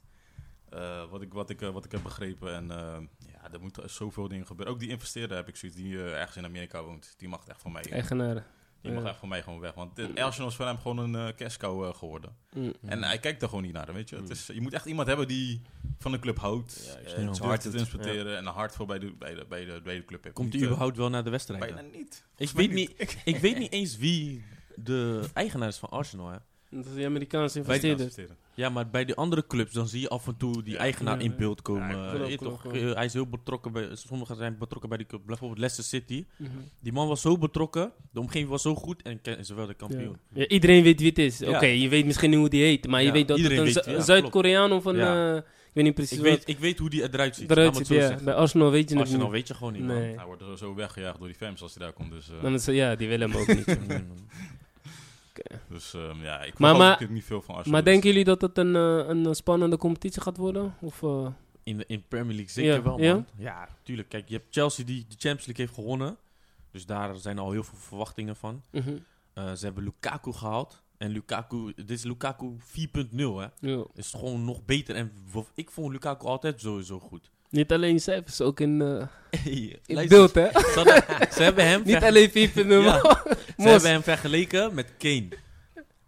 Eh, wat, ik, wat, ik, wat ik heb begrepen. En eh, ja, er moeten zoveel dingen gebeuren. Ook die investeerder heb ik zoiets, die eh, ergens in Amerika woont. Die mag het echt van mij.
Eigenaar.
Die mag echt van mij gewoon weg. Want dit- Arsenal is voor hem gewoon een uh, cash cow eh, geworden.
Mm.
En hij kijkt er gewoon niet naar, weet je.
Mm.
Het is, je moet echt iemand hebben die van de club houdt.
Ja,
eh, durft
hard
te
het,
transporteren en een hart voor bij de, bij de, bij de, bij de club heeft.
Komt hij
eh,
überhaupt wel naar de wedstrijd?
Bijna niet.
Ik weet, niet, ik weet niet eens wie de eigenaar is van Arsenal. Hè.
Dat is die Amerikaanse
Bij de
investeerder.
investeren.
Ja, maar bij de andere clubs dan zie je af en toe die
Ja.
eigenaar
Ja,
in beeld komen.
Ja,
Eh, toch, eh, hij is heel betrokken bij, sommigen zijn betrokken bij die club, bijvoorbeeld Leicester City.
Mhm.
Die man was zo betrokken, de omgeving was zo goed en ze wel de kampioen.
Ja. Ja, iedereen weet wie het is.
Ja.
Oké, je weet misschien niet hoe die heet, maar je
Ja,
weet dat het
iedereen
een Zuid-Koreaan of een...
Ja.
eh, ik weet niet precies
Ik
wat
weet, ik weet hoe die eruit ziet.
eruit ziet. Ja. Bij Arsenal weet je het
Arsenal
niet.
weet je gewoon niet, man.
Nee.
Hij wordt er zo weggejaagd door die fans als hij daar komt. Dus, eh,
Dan is, ja, die willen hem ook niet.
Dus ehm, ja, ik
Maar-
niet veel van Arsenal.
maar denken jullie dat het een, eh, een eh, spannende competitie gaat worden? Of, eh,
In de in Premier League zeker
Ja,
wel,
ja?
man. Ja, tuurlijk. Kijk, je hebt Chelsea die de Champions League heeft gewonnen. Dus daar zijn al heel veel verwachtingen van.
mhm.
Eh, ze hebben Lukaku gehaald. En Lukaku, dit is Lukaku 4.0, hè.
ja.
Is gewoon nog beter. En ik vond Lukaku altijd sowieso goed.
Niet alleen cijfers, ook in, eh,
Hey,
in beeld, hè?
Ze, hebben hem
Niet alleen 4.0,
Ja. Ze hebben hem vergeleken met Kane.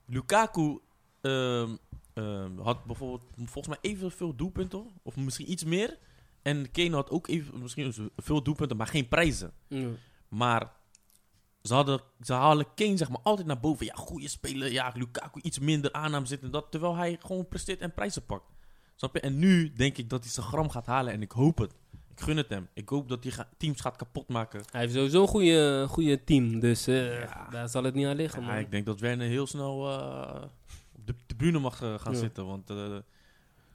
Lukaku ehm, ehm, had bijvoorbeeld volgens mij evenveel doelpunten. Of misschien iets meer. En Kane had ook even, misschien veel doelpunten, maar geen prijzen. Maar ze, hadden, ze halen Kane zeg maar altijd naar boven. Ja, goede speler. Ja, Lukaku iets minder aanname zit en dat. Terwijl hij gewoon presteert en prijzen pakt. Snap je? En nu denk ik dat hij zijn gram gaat halen. En ik hoop het. Ik gun het hem. Ik hoop dat hij ga- teams gaat kapotmaken.
Hij heeft sowieso een goede, goede team, dus eh,
Ja.
daar zal het niet aan liggen,
Ja,
man.
ik denk dat Werner heel snel eh, op de tribune mag eh, gaan
Ja.
zitten. Want eh,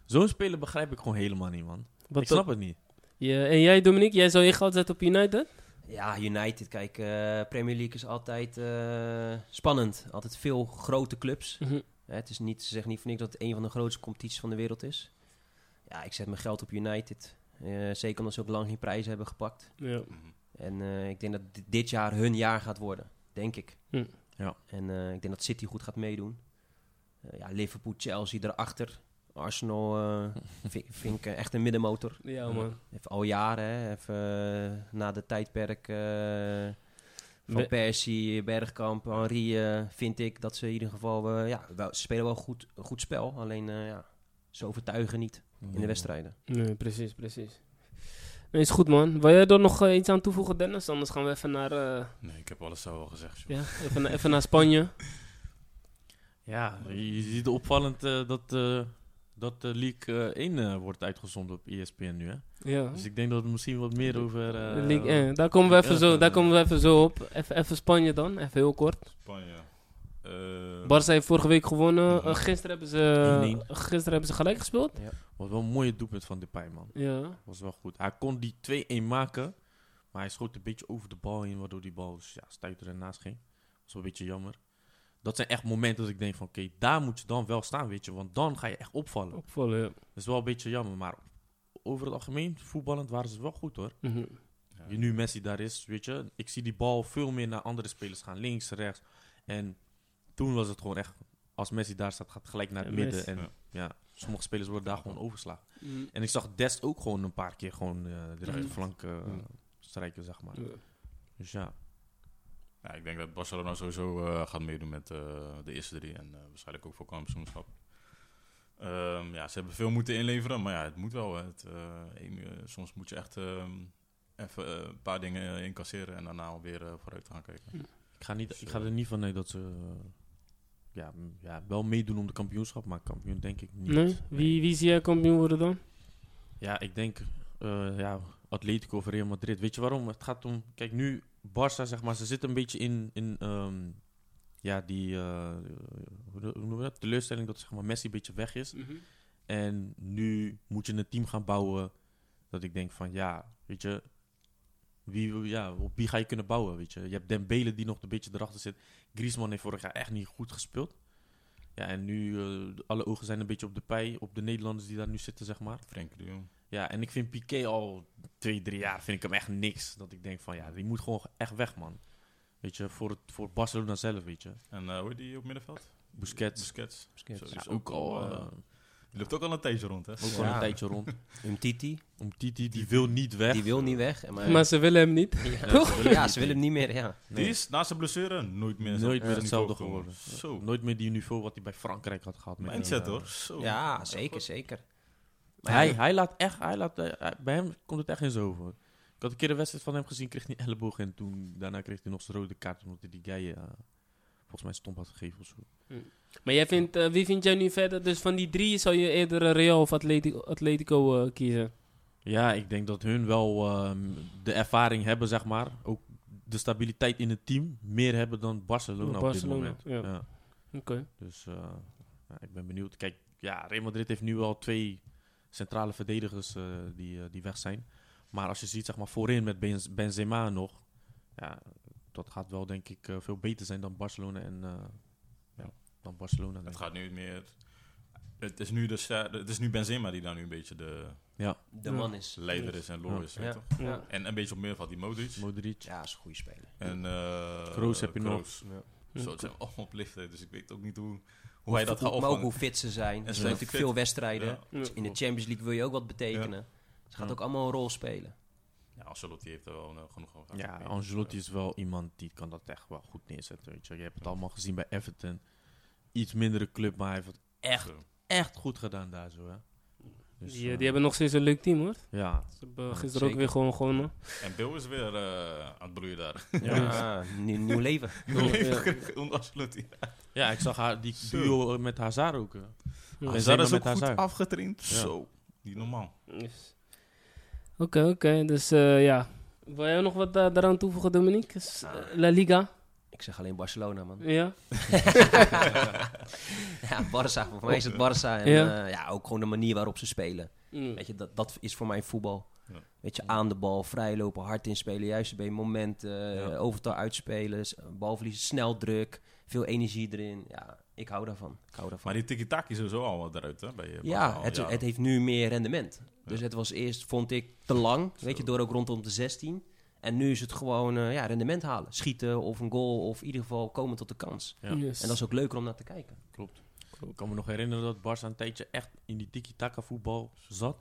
zo'n speler begrijp ik gewoon helemaal niet, man.
Wat
ik snap het niet.
Ja, en jij, Dominique, jij zou je geld zetten op United?
Ja, United, kijk, eh, Premier League is altijd eh, spannend. Altijd veel grote clubs. Hè, het is niet, ze zeggen niet voor niks dat het een van de grootste competities van de wereld is. Ja, ik zet mijn geld op United. Eh, zeker omdat ze ook lang geen prijzen hebben gepakt.
Ja.
En eh, ik denk dat di- dit jaar hun jaar gaat worden. Denk ik.
Hm.
Ja.
En eh, ik denk dat City goed gaat meedoen. Eh, ja, Liverpool, Chelsea erachter. Arsenal eh, vind, vind ik echt een middenmotor.
ja, man.
Even al jaren, hè. Even na de tijdperk eh, van
We-
Persie, Bergkamp, Henri, eh, vind ik dat ze in ieder geval... eh, ja, wel, ze spelen wel goed, een goed spel. Alleen, eh, ja, ze overtuigen niet in de wedstrijden.
Nee, precies, precies. Nee, is goed, man. Wil jij er nog iets aan toevoegen, Dennis? Anders gaan we even naar, eh,
Nee, ik heb alles zo al gezegd. joh.
ja, even, even naar Spanje.
Ja, je, je ziet opvallend eh, dat, eh, dat de League eh, 1 eh, wordt uitgezonden op ESPN nu, hè?
Ja.
Dus ik denk dat we misschien wat meer over... eh,
De League 1. Daar komen we even,
ja,
zo, daar
eh,
komen we even zo op. Even, even Spanje dan, even heel kort.
Spanje. Eh,
Barça heeft vorige week gewonnen.
Mhm.
Eh, gisteren, hebben ze,
1-1.
gisteren hebben ze gelijk gespeeld.
Was wel een mooie doelpunt van Depay, man.
Ja.
Was wel goed. Hij kon die 2-1 maken, maar hij schoot een beetje over de bal heen, waardoor die bal dus, ja, stuiter ernaast ging. was wel een beetje jammer. Dat zijn echt momenten dat ik denk van, oké, daar moet je dan wel staan, weet je. Want dan ga je echt opvallen.
Opvallen, ja.
Dat is wel een beetje jammer, maar over het algemeen, voetballend waren ze wel goed, hoor.
Mhm.
ja.
Je nu Messi daar is, weet je. Ik zie die bal veel meer naar andere spelers gaan, links, rechts. En toen was het gewoon echt, als Messi daar staat, gaat het gelijk naar het
Ja,
midden.
Messi.
En
Ja.
ja. sommige spelers worden daar gewoon overgeslagen.
Mhm.
En ik zag Dest ook gewoon een paar keer gewoon eh, de
Ja.
rechterflank eh,
Ja.
strijken, zeg maar.
Ja.
Dus ja.
Ja, ik denk dat Barcelona sowieso eh, gaat meedoen met eh, de eerste drie en eh, waarschijnlijk ook voor kampioenschap. Ehm, ja, ze hebben veel moeten inleveren, maar ja, het moet wel. Het, soms moet je echt ehm, even een paar dingen incasseren en daarna weer eh, vooruit gaan kijken.
Ik ga, niet, ik ga er niet van uit dat ze ja, ja, wel meedoen om de kampioenschap, maar kampioen denk ik niet.
Nee? Wie, wie zie jij kampioen worden dan?
Ja, ik denk eh, ja, Atletico of Real Madrid. Weet je waarom? Het gaat om, kijk nu, Barça zeg maar, ze zitten een beetje in, in ehm, ja, die, eh, hoe noemen we dat? Teleurstelling dat zeg maar Messi een beetje weg is. En nu moet je een team gaan bouwen dat ik denk van ja, weet je, wie, ja, op wie ga je kunnen bouwen, weet je. Je hebt Dembele die nog een beetje erachter zit. Griezmann heeft vorig jaar echt niet goed gespeeld. Ja, en nu, eh, alle ogen zijn een beetje op de pij, op de Nederlanders die daar nu zitten, zeg maar.
Frenkie de Jong.
Ja, en ik vind Piqué al twee, drie jaar vind ik hem echt niks. Dat ik denk van ja, die moet gewoon echt weg, man. Weet je, voor, het, voor Barcelona zelf, weet je.
En eh hoe heet die op middenveld?
Busquets.
Busquets.
Busquets.
Zo, die
Ja,
is
ook al,
eh,
eh,
die loopt ook al een tijdje rond, hè?
ook al
Ja.
een tijdje rond.
Umtiti,
Om Titi, die wil niet weg.
die wil niet weg. Maar,
Maar ze willen hem niet.
ja,
Toch?
ze willen- ja, ze willen hem niet meer, ja.
Die is na zijn blessure nooit meer,
Nooit meer hetzelfde geworden.
Zo,
Nooit meer die niveau wat hij bij Frankrijk had gehad. met
mindset hoor. Zo.
Ja, zeker, zeker. Maar
Hij, hij laat echt, hij laat, eh, hij- bij hem komt het echt in zo over. Ik had een keer een wedstrijd van hem gezien, kreeg hij een elleboog en toen, daarna kreeg hij nog zijn rode kaart omdat hij die guy eh, volgens mij stomp had gegeven of zo.
Maar jij vindt, eh, wie vind jij nu verder? Dus van die drie zou je eerder Real of Atletico, Atletico eh, kiezen?
Ja, ik denk dat hun wel ehm, de ervaring hebben, zeg maar. Ook de stabiliteit in het team meer hebben dan Barcelona, op dit
Barcelona,
moment.
ja.
Ja.
Oké.
Dus eh, ja, ik ben benieuwd. Kijk, ja, Real Madrid heeft nu al twee centrale verdedigers eh, die, eh, die weg zijn. Maar als je ziet, zeg maar, voorin met Benz- Benzema nog, ja, dat gaat wel denk ik eh, veel beter zijn dan Barcelona en eh, ja, dan Barcelona.
Het gaat nu meer... Het is nu, de, sta- het is nu Benzema die daar nu een beetje de
Ja,
de man is...
leider is en lol
Ja.
toch?
Ja.
En een beetje op meer van die Modric.
Modric.
Ja, is een goede speler.
En eh
Kroos heb je nog.
Ja.
Zo, het zijn allemaal op leeftijd, dus ik weet ook niet hoe, hoe hij dat gaat
maar ook hoe fit ze zijn.
En ze
zijn natuurlijk veel wedstrijden.
Ja.
Ja.
In de Champions League wil je ook wat betekenen. Ze gaat
Ja.
ook allemaal een rol spelen.
Ja, Ancelotti heeft er wel eh, genoeg over.
Ja,
mee.
Angelotti is wel iemand die kan dat echt wel goed neerzetten. Weet je. je hebt het allemaal gezien bij Everton. Iets mindere club, maar hij heeft het echt, echt goed gedaan daar zo. Hè. Dus,
Die, eh,
eh,
die hebben nog steeds een leuk team hoor.
Ja,
Ze hebben
Ja,
gisteren ook weer gewoon gewonnen.
En Bill is weer eh, aan het broeien daar.
Ja, nieuw, nieuw leven.
Onder Ancelotti.
ja, ik zag haar, die
Zo.
duo met Hazard ook.
Ja.
Benzema
Hazard is ook goed
Hazard.
afgetraind.
Ja.
Zo, niet normaal.
Yes. Oké, oké. Dus eh, ja. Wil jij nog wat eh, daaraan toevoegen, Dominique? Eh, La Liga?
Ik zeg alleen Barcelona, man.
Ja?
Ja, Barça. Voor mij is het Barça. En
Ja.
ja. ja, ook gewoon de manier waarop ze spelen.
Mm.
Weet je, dat, dat is voor mij voetbal.
Ja.
Weet je, aan de bal, vrijlopen, hard inspelen, juist bij momenten,
Ja.
overtal uitspelen, balverliezen, snel druk, veel energie erin. Ja, ik hou daarvan. Ik hou daarvan.
Maar die tiki-taki is sowieso al wat eruit, hè? Bij, eh,
ja, het, het heeft nu meer rendement. Dus
Ja.
het was eerst, vond ik, te lang. Weet je, door ook rondom de 16. En nu is het gewoon eh, ja, rendement halen. Schieten of een goal of in ieder geval komen tot de kans.
Ja.
Yes.
En dat is ook leuker om naar te kijken.
Klopt. Ik kan me nog herinneren dat Barca een tijdje echt in die tiki-taka voetbal zat.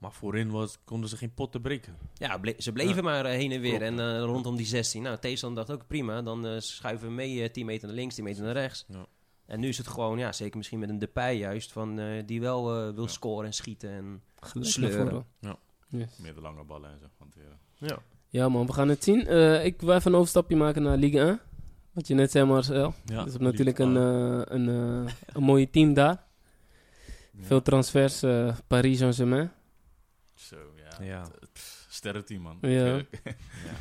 Maar voorin was, konden ze geen pot te breken.
Ja, ble- ze bleven
Ja.
maar eh, heen en weer.
Klopt.
En eh, rondom die 16. Nou, tegenstander dacht ook prima. Dan schuiven we mee eh 10 meter naar links, 10 meter naar rechts.
Ja.
En nu is het gewoon, ja, zeker misschien met een Depay juist, van, eh, die wel eh, wil
Ja.
scoren en schieten. En sleuren.
voren.
Ja.
Yes.
Meer de lange ballen en zo hanteren.
Ja.
Ja man, we gaan het zien. Eh, ik wil even een overstapje maken naar Ligue 1. Wat je net zei Marcel.
Ja,
dus we hebben natuurlijk een, eh, een, eh, een mooie team daar. Veel transfers, Paris Saint-Germain.
Zo, ja.
Ja.
Pff, Sterrenteam, man.
Ja.
Ik,
Ja.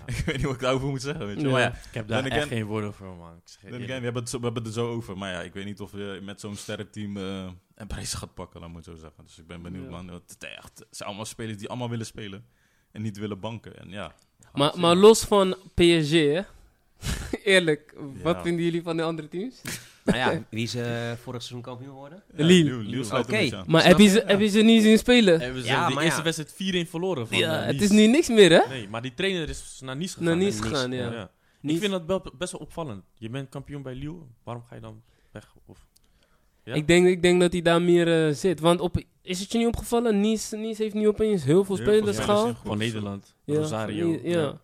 ik weet niet wat ik daarover moet zeggen, weet je.
Ja.
Maar ja,
Ik heb daar echt
again-
geen woorden voor, man. Ik zeg
again, we, hebben het zo, we hebben het er zo over. Maar ja, ik weet niet of je met zo'n sterrenteam eh een prijs gaat pakken, laat moet ik zo zeggen. Dus ik ben benieuwd,
Ja.
man. Het, het, echt, het zijn allemaal spelers die allemaal willen spelen. En niet willen banken. En ja.
Maar, maar los van PSG, hè? Eerlijk, wat vinden jullie van de andere teams?
Nou ja, wie is eh, vorig seizoen kampioen geworden?
Ja,
Lille.
Oké.
aan.
Maar
Snap
heb je, ze, heb je ze niet zien spelen?
En we
Ja,
zijn de
maar
eerste
ja.
wedstrijd 4-1 verloren van
Ja,
eh,
het is nu niks meer, hè?
Nee, maar die trainer is naar Nice gegaan.
Naar? Nice gegaan, ja.
Ja.
Nice.
Ik vind dat best wel opvallend. Je bent kampioen bij Lille, waarom ga je dan weg? Of, ja?
Ik, denk, ik denk dat hij daar meer eh, zit. Want op, is het je niet opgevallen? Nice, nice heeft nu opeens heel veel
Heel veel
spelers gehaald.
in
Van Nederland,
Ja,
Rosario.
ja, ja.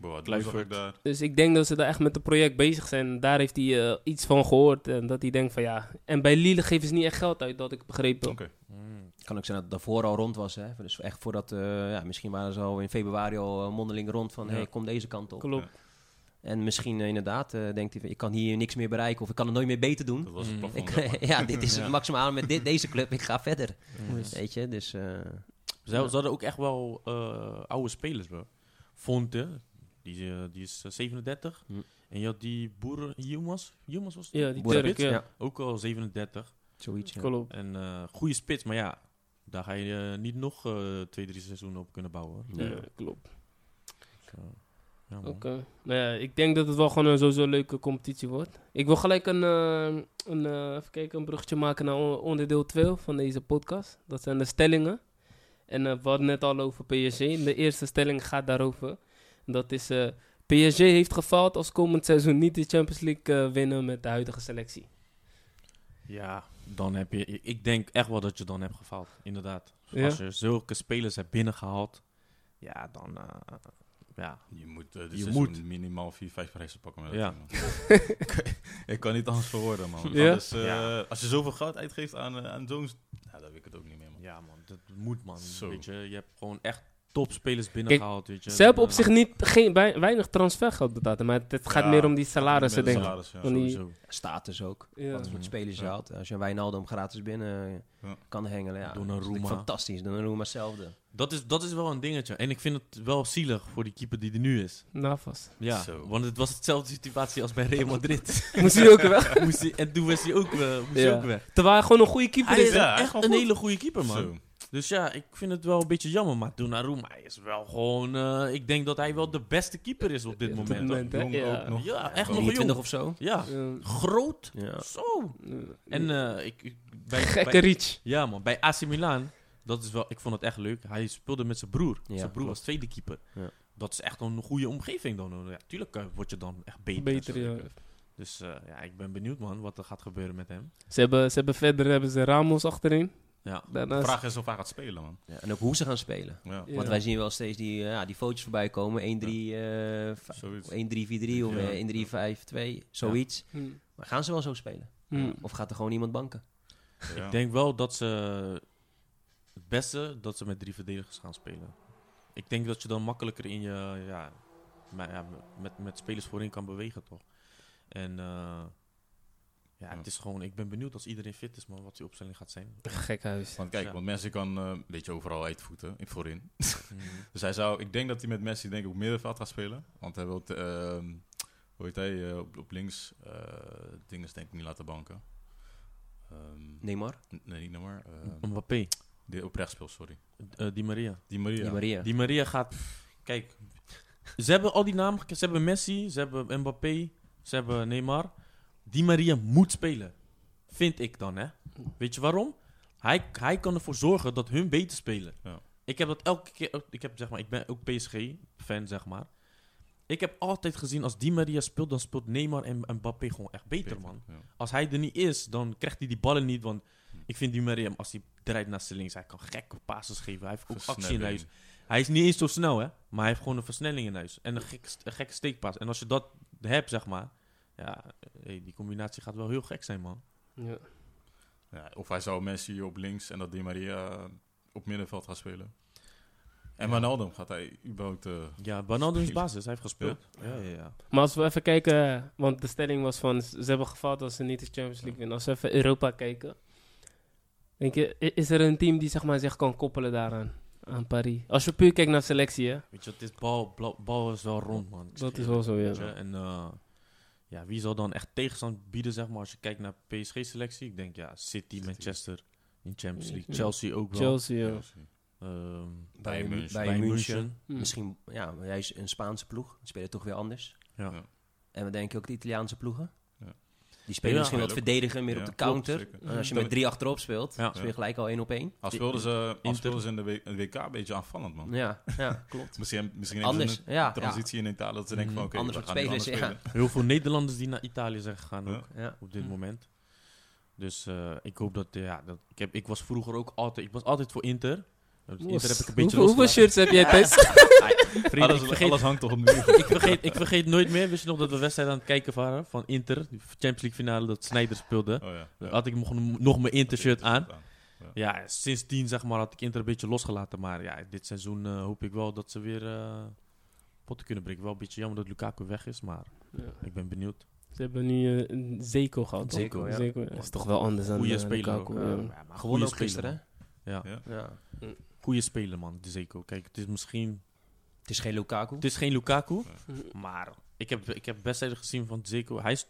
Boah, daar.
Dus ik denk dat ze daar echt met het project bezig zijn. Daar heeft hij eh, iets van gehoord. En dat hij denkt van ja. En bij Lille geven ze niet echt geld uit, dat ik begrepen.
Oké.
Mm.
Kan ook zijn dat het daarvoor al rond was. Hè? Dus echt voordat, eh, ja, misschien waren ze al in februari al mondeling rond van,
Ja.
hey, kom deze kant op.
Klopt.
En misschien eh, inderdaad eh, denkt hij, van, ik kan hier niks meer bereiken of ik kan het nooit meer beter doen.
Dat was het
Mm.
plafond.
Ik, ja, dit is
Ja.
het maximale met dit, deze club, ik ga verder.
Mm.
Yes.
Weet je, dus... eh,
Ze, ze hadden ook echt wel eh, oude spelers, bro. Fonte, die, die is eh, 37.
Hm.
En je had die boer Yilmaz. Yilmaz was het?
Ja, die Turk, ja.
Ook al 37.
zoiets.
En eh goede spits, maar ja, daar ga je niet nog eh, twee, drie seizoenen op kunnen bouwen.
Ja. klopt.
Ja, man.
Oké. Nou ja, ik denk dat het wel gewoon een sowieso leuke competitie wordt. Ik wil gelijk een, eh, een, eh, even kijken, een bruggetje maken naar on- onderdeel 2 van deze podcast. Dat zijn de stellingen. En eh, we hadden net al over PSG. De eerste stelling gaat daarover. Dat is, eh, PSG heeft gefaald als komend seizoen niet de Champions League eh, winnen met de huidige selectie.
Ja, dan heb je... Ik denk echt wel dat je dan hebt gefaald, inderdaad.
Ja?
Als je zulke spelers hebt binnengehaald, ja, dan... ja,
Je moet, eh,
Je moet.
minimaal 4, 5 prijzen pakken. Met
Ja.
ik, kan niet anders verwoorden, man.
Ja?
Dus, eh,
Ja.
Als je zoveel geld uitgeeft aan, eh, aan Jones, ja, dan weet ik het ook niet meer, man.
ja man, dat moet man.
Zo.
Weet je, je hebt gewoon echt topspelers binnengehaald, weet je.
Ze hebben op zich niet, geen, wei- weinig transfergeld betaald. Maar het, gaat
Ja,
meer om die salarissen,
de
denk ik.
salaris, ja.
Die-.
Status ook.
Ja.
Wat voor spelers je haalt. Als je een Wijnaldum gratis binnen
Ja.
kan hengelen. Ja,
Donnarumma.
dat is natuurlijk fantastisch. Donnarumma hetzelfde.
Dat is, dat is wel een dingetje. En ik vind het wel zielig voor die keeper die er nu is.
Navas.
Ja,
Zo.
want het was hetzelfde situatie als bij Real Madrid.
Moest hij ook weg?
moest hij, en toen was hij ook, eh, moest hij ook weg.
Terwijl hij gewoon een goede keeper
Hij
is.
echt een
goed.
hele goede keeper, man.
Zo.
Dus ja, ik vind het wel een beetje jammer. Maar Donnarumma is wel gewoon... eh, ik denk dat hij wel de beste keeper is op dit
Op dit
moment.
moment, hè?
Jong
Ja.
ook nog.
Ja, echt nog
23
jong.
of zo.
Ja, groot.
Ja.
Zo. En eh, ik, ik, bij,
Gekke
bij-
reach.
Ja man, bij AC Milan, dat is wel, ik vond het echt leuk. Hij speelde met zijn broer.
Ja,
zijn broer
klopt.
was tweede keeper.
Ja.
Dat is echt een goede omgeving dan. Ja, tuurlijk eh, word je dan echt beter.
Beter, ja.
Dus eh, ja, ik ben benieuwd man, wat er gaat gebeuren met hem.
Ze hebben, ze hebben verder hebben ze Ramos achterin.
Ja.
De
Daarnaast,
vraag is of hij gaat spelen, man.
Ja, en ook hoe ze gaan spelen.
Ja,
Ja.
Want wij zien wel steeds die, eh, ja, die foto's voorbij komen. 1-3, eh. 1-3-4-3 of
Ja.
eh, 1-3-5-2, zoiets.
Hm.
Maar gaan ze wel zo spelen?
Hm.
Of gaat er gewoon iemand banken?
Ja.
Ik denk wel dat ze het beste dat ze met drie verdedigers gaan spelen. Ik denk dat je dan makkelijker in je ja, met, met spelers voorin kan bewegen toch. En eh, ja, het is gewoon, ik ben benieuwd als iedereen fit is, man, wat die opstelling gaat zijn.
Gek huis.
Want kijk,
Ja.
want Messi kan eh, een beetje overal uitvoeten, in voorin.
Mhm.
Dus hij zou, ik denk dat hij met Messi denk ik op middenveld gaat spelen. Want hij wil, ehm hoe heet hij, eh, op, op links, eh dingen denk ik niet laten banken. Ehm,
Neymar?
nee, niet nummer. ehm
Mbappé,
die op rechts speelt, sorry.
eh, Di Maria.
Die Maria.
Die Maria.
Di Maria gaat, kijk, ze hebben al die namen, ze hebben Messi, ze hebben Mbappé, ze hebben Neymar. Di Maria moet spelen, vind ik dan, hè. Weet je waarom? Hij, hij kan ervoor zorgen dat hun beter spelen.
Ja.
Ik heb dat elke keer, ik, heb, zeg maar, ik ben ook PSG-fan, zeg maar. Ik heb altijd gezien, als Di Maria speelt, dan speelt Neymar en Mbappé gewoon echt beter, man.
Ja.
Als hij er niet is, dan krijgt hij die ballen niet. Want ik vind Di Maria, als hij draait naar zijn links, hij kan gekke passes geven. Hij heeft ook actie in huis. Hij is niet eens zo snel, hè. Maar hij heeft gewoon een versnelling in huis. En een, gek, een gekke steekpas. En als je dat hebt, zeg maar... Ja, hey, die combinatie gaat wel heel gek zijn, man.
Ja.
Ja, of hij zou Messi op links en dat Di Maria op middenveld gaan spelen. En Wijnaldum gaat hij überhaupt... eh,
Ja, Ronaldo is basis. Hij heeft gespeeld. Ja, ja, ja.
Maar als we even kijken, want de stelling was van ze hebben gefaald als ze niet de Champions League winnen. Als we even Europa kijken. Denk je, is er een team die zeg maar, zich kan koppelen daaraan? Aan Paris. Als je puur kijkt naar selectie, hè?
Weet je, is bal, bal, is wel rond, man. Ik
Dat is wel zo, ja.
En eh, ja, wie zal dan echt tegenstand bieden, zeg maar, als je kijkt naar PSG-selectie? Ik denk, ja, City,
City.
Manchester in Champions League.
Ja.
Chelsea ook wel.
Chelsea, ja.
Ehm,
Bij,
Bayern
bij,
München.
Bayern München.
München.
Hm.
Misschien, ja, is een Spaanse ploeg. Die spelen toch weer anders.
Ja.
Ja.
En we denken ook de Italiaanse ploegen. Die spelen
Ja,
misschien wat verdedigen, meer
Ja,
op de counter. En als je met drie achterop speelt,
Ja.
speel je gelijk al één op één.
Als speelden ze, als speelden ze in de W- in de WK een beetje aanvallend, man.
Ja, ja, klopt.
Misschien, misschien
Anders,
een
ja. ja.
transitie in Italië dat ze denken van,
Mhm.
oké,
Anders
we gaan anders
spelers, ja.
spelen.
Heel veel Nederlanders die naar Italië zijn gegaan
Ja.
ook,
ja.
op dit
Hm.
moment. Dus eh, ik hoop dat, eh, ja, dat ik, heb, ik was vroeger ook altijd, ik was altijd voor Inter. Dus Inter heb ik een beetje
hoeveel, shirts heb jij thuis?
Vriend,
Alles,
ik, vergeet,
alles hangt toch op de muur.
ik, vergeet, ik vergeet nooit meer, wist je nog dat we wedstrijd aan het kijken waren van Inter, die Champions League finale, dat Sneijder speelde.
Oh, ja.
Had ik nog, nog mijn Inter-shirt aan.
Ja.
Ja, sindsdien zeg maar had ik Inter een beetje losgelaten. Maar ja, dit seizoen eh, hoop ik wel dat ze weer eh potten kunnen breken. Wel een beetje jammer dat Lukaku weg is, maar
Ja.
ik ben benieuwd.
Ze hebben nu eh, een Zeko gehad. toch?
Zeko, ja.
Zeko, Dat is toch wel anders dan
Goeie speler
Lukaku,
ook.
ja.
Ja, maar
Gewonnen
goeie
ook gisteren, hè?
Ja.
Ja.
Ja.
Goeie speler, man, de Zeko. Kijk, het is misschien...
Het is geen Lukaku.
Het is geen Lukaku, maar ik heb, ik heb wedstrijden gezien van Zeko. Hij is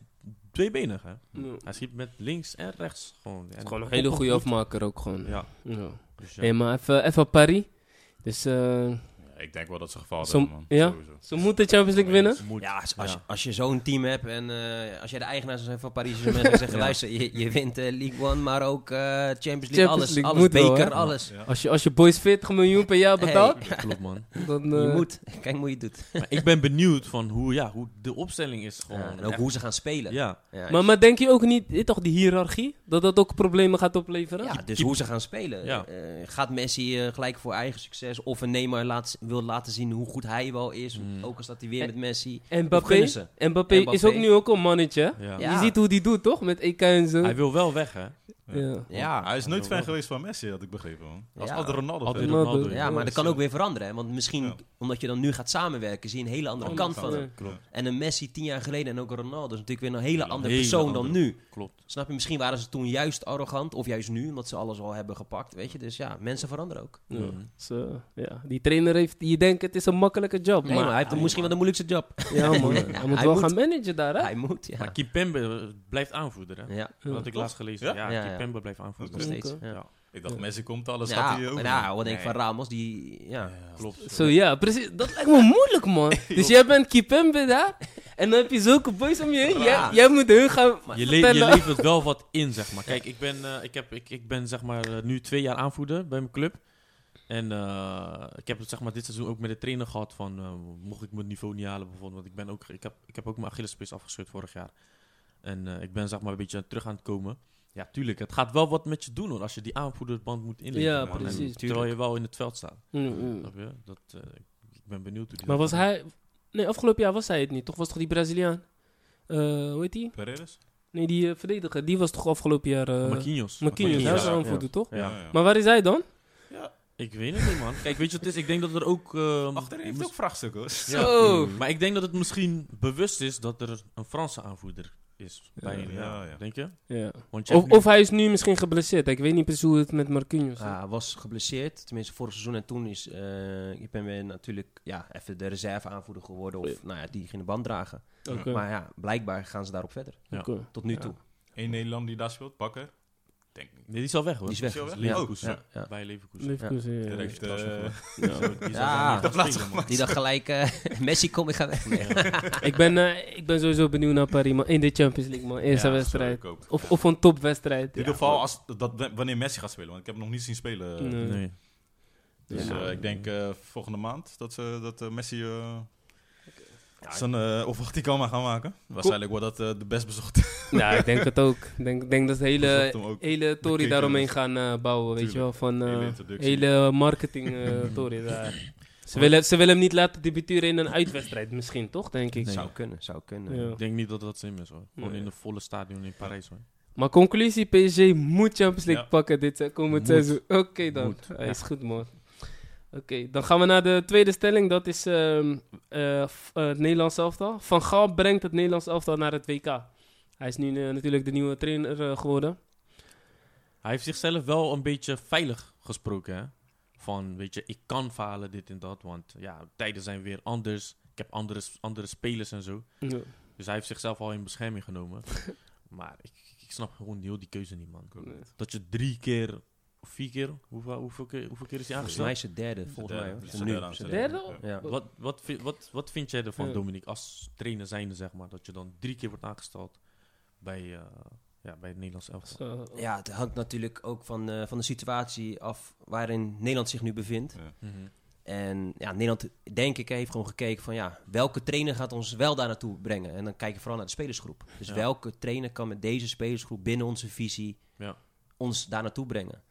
tweebenig, hè.
Ja.
Hij schiet met links en rechts gewoon. En
Gewoon een hele goede afmaker ook gewoon.
Ja,
Ja.
dus ja.
Hey, maar even, even Paris. Dus eh,
ik denk wel dat ze
Som-
hebben, man.
ja?
Sowieso.
ze moeten de Champions League winnen.
Ja, als, als,
Ja.
als je zo'n team hebt en eh, als jij de eigenaar zou zijn van Paris Saint-Germain, dan zeggen
Ja.
luister, je, je wint eh, League One, maar ook eh, Champions League,
Champions
alles,
League
alles
wel,
beker, alles.
Ja.
Als je, als je boys 40 miljoen per jaar betaalt,
Hey,
Klopt, man.
dan...
je moet. Kijk hoe je het doet.
Maar ik ben benieuwd van hoe, ja, hoe de opstelling is gewoon.
Ja, en ook
echt-
hoe ze gaan spelen.
Ja,
Ja,
Maar, maar denk je ook niet, dit toch die hiërarchie, dat dat ook problemen gaat opleveren?
ja, dus hoe ze gaan spelen.
Ja.
Eh, gaat Messi gelijk voor eigen succes of een Neymar laat, wil laten zien hoe goed hij wel is,
Mm.
ook al staat hij weer
En-
met Messi.
En Mbappé,
gunnen ze?
Mbappé,
Mbappé.
is ook nu ook een mannetje. hè?
ja.
Ja.
Je ziet hoe die doet, toch? Met EK en zo.
Hij wil wel weg, hè?
Ja.
Ja,
Hij is nooit
Ja,
fan geweest van Messi, had ik begrepen, man. Was
Ja.
altijd Ronaldo
Altijd.
Ronaldo.
Ronaldo.
ja, maar dat
dus,
kan
eh,
ook weer veranderen. Hè? Want misschien,
Ja.
omdat je dan nu gaat samenwerken, zie je een hele andere kant van hem.
ja.
Klopt.
En een Messi tien jaar geleden en ook een Ronaldo is natuurlijk weer een hele
Hele
andere
hele
persoon dan
andere.
nu.
Klopt.
Snap je? Misschien waren ze toen juist arrogant, of juist nu, omdat ze alles al hebben gepakt. Weet je, dus ja, mensen veranderen ook.
Ja. Zo, ja. Die trainer heeft, je denkt het is een makkelijke job.
Nee,
maar
maar hij heeft misschien wel de moeilijkste job.
Ja man, hij moet
Hij
wel
moet.
gaan managen daar hè.
Hij moet, ja.
Maar Kimpembe eh, blijft aanvoerder, hè?
Ja,
Dat had ik laatst gelezen.
Ja?
Ja,
Ja, ja.
Blijft aanvoerder.
nog steeds. Ja,
Ja,
Ik dacht,
Ja.
Messi komt, alles
ja,
gaat hij over.
nou, wat denk ik van Ramos? Die, ja.
klopt.
Zo ja, precies. Dat lijkt me moeilijk man. dus jij bent Kipembe daar en dan heb je zulke boys om je heen. Jij,
Ja.
jij moet hun gaan
Je, le je levert wel wat in, zeg maar. Kijk, ik ben, eh, ik heb, ik, ik ben zeg maar eh, nu twee jaar aanvoerder bij mijn club. En eh, ik heb het zeg maar dit seizoen ook met de trainer gehad van, eh, mocht ik mijn niveau niet halen bijvoorbeeld. Want ik, ben ook, ik, heb, ik heb ook mijn Achillespees afgescheurd vorig jaar. En eh, ik ben zeg maar een beetje terug aan het komen. Ja, tuurlijk. Het gaat wel wat met je doen hoor, als je die aanvoerdersband moet inleveren.
Ja,
man. En terwijl je wel in het veld staat.
Mm, mm.
Snap je? Dat, eh, ik ben benieuwd hoe die
Maar was
gaat
hij... Nee, afgelopen jaar was hij het niet. Toch was toch die Braziliaan? Eh hoe heet die?
Pereires?
Nee, die eh, verdediger. Die was toch afgelopen jaar... eh
Marquinhos.
Marquinhos, hij was
ja,
aanvoerder, toch?
Ja.
Maar waar is hij dan?
Ik weet het niet man. Kijk, weet je wat het is? Ik denk dat er ook... eh,
Achterin heeft
mis-
ook vraagstukken, hoor.
Ja.
Zo.
Maar ik denk dat het misschien bewust is dat er een Franse aanvoerder is.
Ja,
Bij hem,
ja, ja.
Denk je?
Ja.
Want je
Of,
hebt nu-
of hij is nu misschien geblesseerd. Ik weet niet precies hoe het met Marquinhos is.
Ja, hij was geblesseerd, tenminste vorig seizoen. En toen is, eh, ik ben weer natuurlijk ja, even de reserve aanvoerder geworden. Of
Ja.
nou ja, die ging de band dragen. Maar ja, blijkbaar gaan ze daarop verder. Tot nu
Ja.
toe.
Eén Nederlander die daar speelt, Bakker. Denk ik.
Nee, die is al weg hoor.
Die is weg.
Is hij al weg?
Leverkusen.
Ja, ja.
Bij Leverkusen.
Leverkusen, ja.
Die
Ja.
Dacht gelijk, eh, Messi kom, ik ga weg. Nee.
ik, ben, eh, ik ben sowieso benieuwd naar Paris, man. In de Champions League, man. Eerste wedstrijd. Of, of een topwedstrijd.
In ieder geval als, dat, wanneer Messi gaat spelen, want ik heb hem nog niet zien spelen.
Nee.
Dus
Ja.
eh, ik denk eh, volgende maand dat, ze, dat eh, Messi eh, zijn uh, opwachting kan maar gaan maken. Waarschijnlijk wordt dat eh, de best bezochte.
Ja, ik denk het ook. Ik denk, denk dat ze hele,
bezocht
hele tory daaromheen gaan eh, bouwen, weet je wel. Van, eh,
Hele introductie.
hele marketing eh tory daar. Ze willen, ze willen hem niet laten debuteren in een uitwedstrijd misschien, toch? Denk ik.
Nee.
Zou kunnen, zou kunnen.
Ja.
Ik denk niet dat dat zin is hoor. Gewoon
Nee.
in een volle stadion in Parijs hoor.
Maar conclusie, PSG moet Champions League
Ja.
pakken dit komend seizoen. Oké dan,
Moet,
Hij
ja.
is goed man. Oké, dan gaan we naar de tweede stelling. Dat is ehm, eh, f- eh, het Nederlands elftal. Van Gaal brengt het Nederlands elftal naar het WK. Hij is nu eh, natuurlijk de nieuwe trainer geworden.
Hij heeft zichzelf wel een beetje veilig gesproken, hè? Van, weet je, ik kan falen, dit en dat. Want ja, tijden zijn weer anders. Ik heb andere, andere spelers en zo.
Ja.
Dus hij heeft zichzelf al in bescherming genomen. maar ik, ik snap gewoon heel die keuze niet, man.
Nee.
Dat je drie keer, vier keer, hoeveel, hoeveel, keer, hoeveel keer is hij
Volgens mij
aangesteld?
is het derde, volgens mij. hoor.
Is
nu.
derde
Is? Ja.
Wat, wat, vind- wat, wat vind jij ervan,
Ja.
Dominique, als trainer zijnde, zeg maar, dat je dan drie keer wordt aangesteld bij, eh, ja, bij het Nederlands elftal?
Ja, het hangt natuurlijk ook van, eh, van de situatie af waarin Nederland zich nu bevindt.
Ja.
Mhm.
En ja, Nederland, denk ik, heeft gewoon gekeken van ja, welke trainer gaat ons wel daar naartoe brengen? En dan kijk je vooral naar de spelersgroep. Dus
Ja.
welke trainer kan met deze spelersgroep binnen onze visie
Ja.
ons daar naartoe brengen?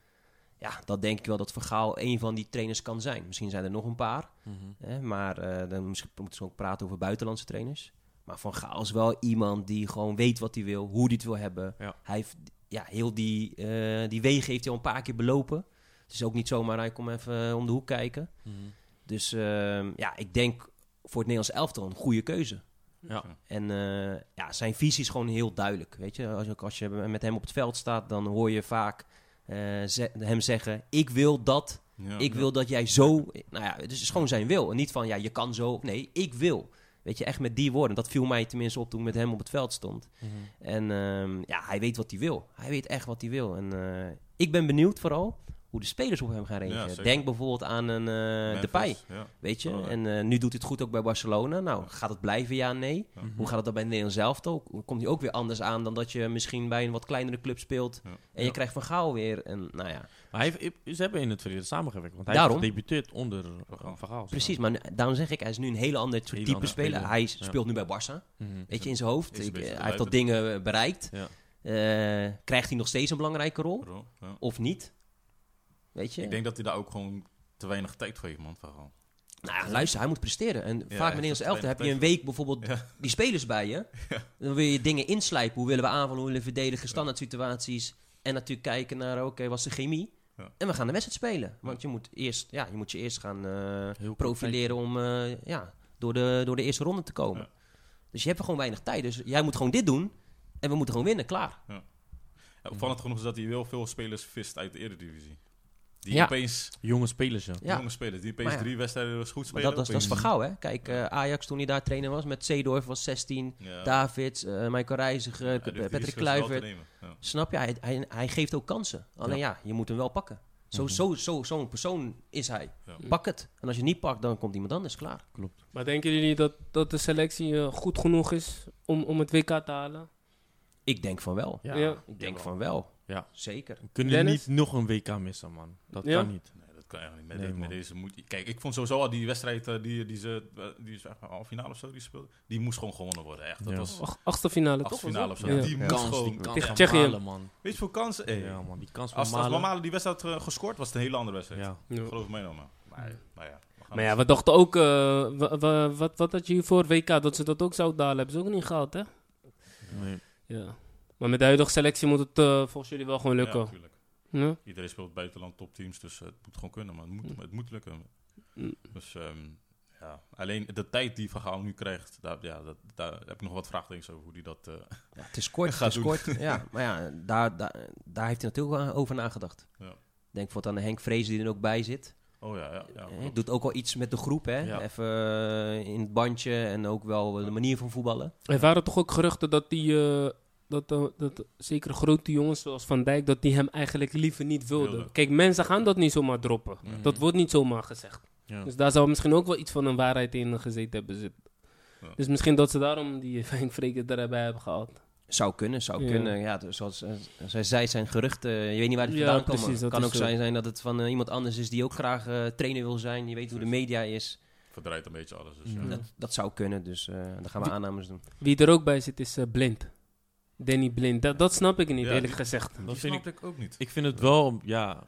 Ja, dat denk ik wel dat Vergaal een van die trainers kan zijn. Misschien zijn er nog een paar. Hè, maar eh, dan moeten we ook praten over buitenlandse trainers. Maar Van Gaal is wel iemand die gewoon weet wat hij wil, hoe hij het wil hebben.
Ja.
Hij heeft ja, heel die, eh, die wegen heeft hij al een paar keer belopen. Het is ook niet zomaar, hij komt even eh, om de hoek kijken.
Mhm.
Dus ehm, ja, ik denk voor het Nederlands elftal een goede keuze.
Ja.
En ja, zijn visie is gewoon heel duidelijk. Weet je, als je, als je met hem op het veld staat, dan hoor je vaak ze- hem zeggen: Ik wil dat
Ja.
ik wil dat jij zo. Nou ja, het is gewoon zijn wil. En niet van ja, je kan zo. Nee, ik wil. Weet je, echt met die woorden. Dat viel mij tenminste op toen ik met hem op het veld stond.
Mhm.
En ehm, ja, hij weet wat hij wil. Hij weet echt wat hij wil. En eh, ik ben benieuwd vooral hoe de spelers op hem gaan reageren. Denk bijvoorbeeld aan een eh
Memphis,
Depay.
Ja.
Weet je,
Belangrijk.
en eh, nu doet hij het goed ook bij Barcelona. Nou,
Ja.
gaat het blijven? Ja, nee.
Ja.
Hoe gaat het dan bij Nederland zelf? Ook? Komt hij ook weer anders aan dan dat je misschien bij een wat kleinere club speelt.
Ja.
En je krijgt van Gaal weer. En nou ja,
Maar hij heeft, ze hebben in het verleden samengewerkt, want hij
Daarom.
heeft gedebuteerd onder uh. Van Gaal.
precies. Maar nu- daarom zeg ik, hij is nu een hele ander soort type
andere
speler. Hij
ja.
speelt nu bij Barça.
Mhm.
Weet je, in zijn hoofd. Ik, eh, hij heeft dat
leider.
dingen bereikt.
Ja.
Eh, krijgt hij nog steeds een belangrijke rol?
Ja.
Of niet? Weet je?
Ik denk dat hij daar ook gewoon te weinig tijd voor heeft, man. Gaal.
nou ja, luister, hij moet presteren. En vaak met Nederlands elftal heb je een week bijvoorbeeld
Ja.
die spelers bij je. Dan wil je dingen inslijpen. Hoe willen we aanvallen? Hoe willen we verdedigen? Standaard situaties. En natuurlijk kijken naar, oké, wat is de chemie? En we gaan de wedstrijd spelen. Want je moet, eerst, ja, je moet je eerst gaan eh, profileren om eh, ja, door, de, door de eerste ronde te komen. Dus je hebt gewoon weinig tijd. Dus jij moet gewoon dit doen. En we moeten gewoon winnen, klaar.
Ja, opvallend genoeg is dat hij wel veel spelers vist uit de Eredivisie. Die
Ja.
opeens,
Jonge spelers, ja.
Ja.
jonge spelers, die opeens
ja.
drie wedstrijden goed
Maar
spelen.
dat, dat, is- dat is
opeens-
van gauw, hè? Kijk, eh, Ajax toen hij daar trainer was met Zeedorf was 16.
Ja.
Davids, eh Michael Reiziger, Patrick Kluivert. Snap je? Hij, hij, hij geeft ook kansen. Alleen ja, je moet hem wel pakken. Zo,
Mhm.
zo, zo, zo'n persoon is hij.
Ja.
Pak het. En als je niet pakt, dan komt iemand anders klaar.
Klopt.
Maar denken jullie dat, dat de selectie eh, goed genoeg is om, om het WK te halen?
Ik denk van wel.
Ja.
Ja.
Ik denk van wel.
Ja.
Zeker.
We kunnen
Dennis?
niet nog een WK missen, man. Dat
Ja.
kan niet.
Nee, dat kan eigenlijk niet. Met,
Nee,
de- met deze moet, kijk, ik vond sowieso al die wedstrijd, eh, die, die ze, eh, die zeg maar, halve finale of zo, die speelde, die moest gewoon gewonnen worden. Echt, dat
Ja.
was
Ach, achtste finale toch?
achtste finale of zo.
Ja.
Die
Ja.
moest
Kans,
gewoon...
die kans. Malen, man.
Weet je hoeveel kansen? Hey,
Ja, man. Die kans van
als, als
Malen.
Die wedstrijd eh, gescoord was, het een hele andere wedstrijd.
Ja.
Ja.
Geloof mij nou maar. Maar, maar ja,
Maar ja, we dachten ook, eh, wa- wa- wat, wat had je hier voor WK, dat ze dat ook zouden dalen, hebben ze ook niet gehaald, hè?
Nee.
Ja. Maar met de huidige selectie moet het eh, volgens jullie wel gewoon lukken.
Ja, natuurlijk.
Ja?
Iedereen speelt buitenland topteams, dus het moet gewoon kunnen, maar het moet, het moet lukken.
Mm.
Dus ehm, ja, alleen de tijd die Van Gaal nu krijgt, daar, ja, dat, daar heb ik nog wat vraagtekens over hoe die dat... eh,
Ja, het is kort, het is
doen.
kort. Ja, maar ja, daar, daar, daar heeft hij natuurlijk wel over nagedacht.
Ja.
Denk bijvoorbeeld aan de Henk Vrezen die er ook bij zit.
oh ja, ja. ja
doet ook wel iets met de groep, hè?
Ja.
Even eh, in het bandje en ook wel de manier van voetballen.
Er waren toch ook geruchten dat die, eh, dat, dat zeker grote jongens zoals Van Dijk, dat die hem eigenlijk liever niet wilden.
Wilden.
Kijk, mensen gaan dat niet zomaar droppen.
Mhm.
Dat wordt niet zomaar gezegd.
Ja.
Dus daar zou misschien ook wel iets van een waarheid in gezeten hebben zitten.
Ja.
Dus misschien dat ze daarom die Henk Vreker erbij hebben gehaald.
Zou kunnen, zou
Ja.
kunnen. Ja, dus zoals eh, zij zei, zijn geruchten. Je weet niet waar die
Ja,
vandaan komen.
precies, dat
kan ook
zo.
zijn, zijn dat het van eh, iemand anders is die ook graag eh, trainer wil zijn. Je weet hoe de media is.
Verdraait een beetje alles. Dus,
Ja.
ja.
Dat, dat zou kunnen, dus eh daar gaan we aannames doen.
Wie er ook bij zit is Blind. Danny Blind. Dat, dat snap ik niet,
Ja,
eerlijk
die-
gezegd.
Dat
vind
snap ik ook niet.
Ik vind het wel, ja,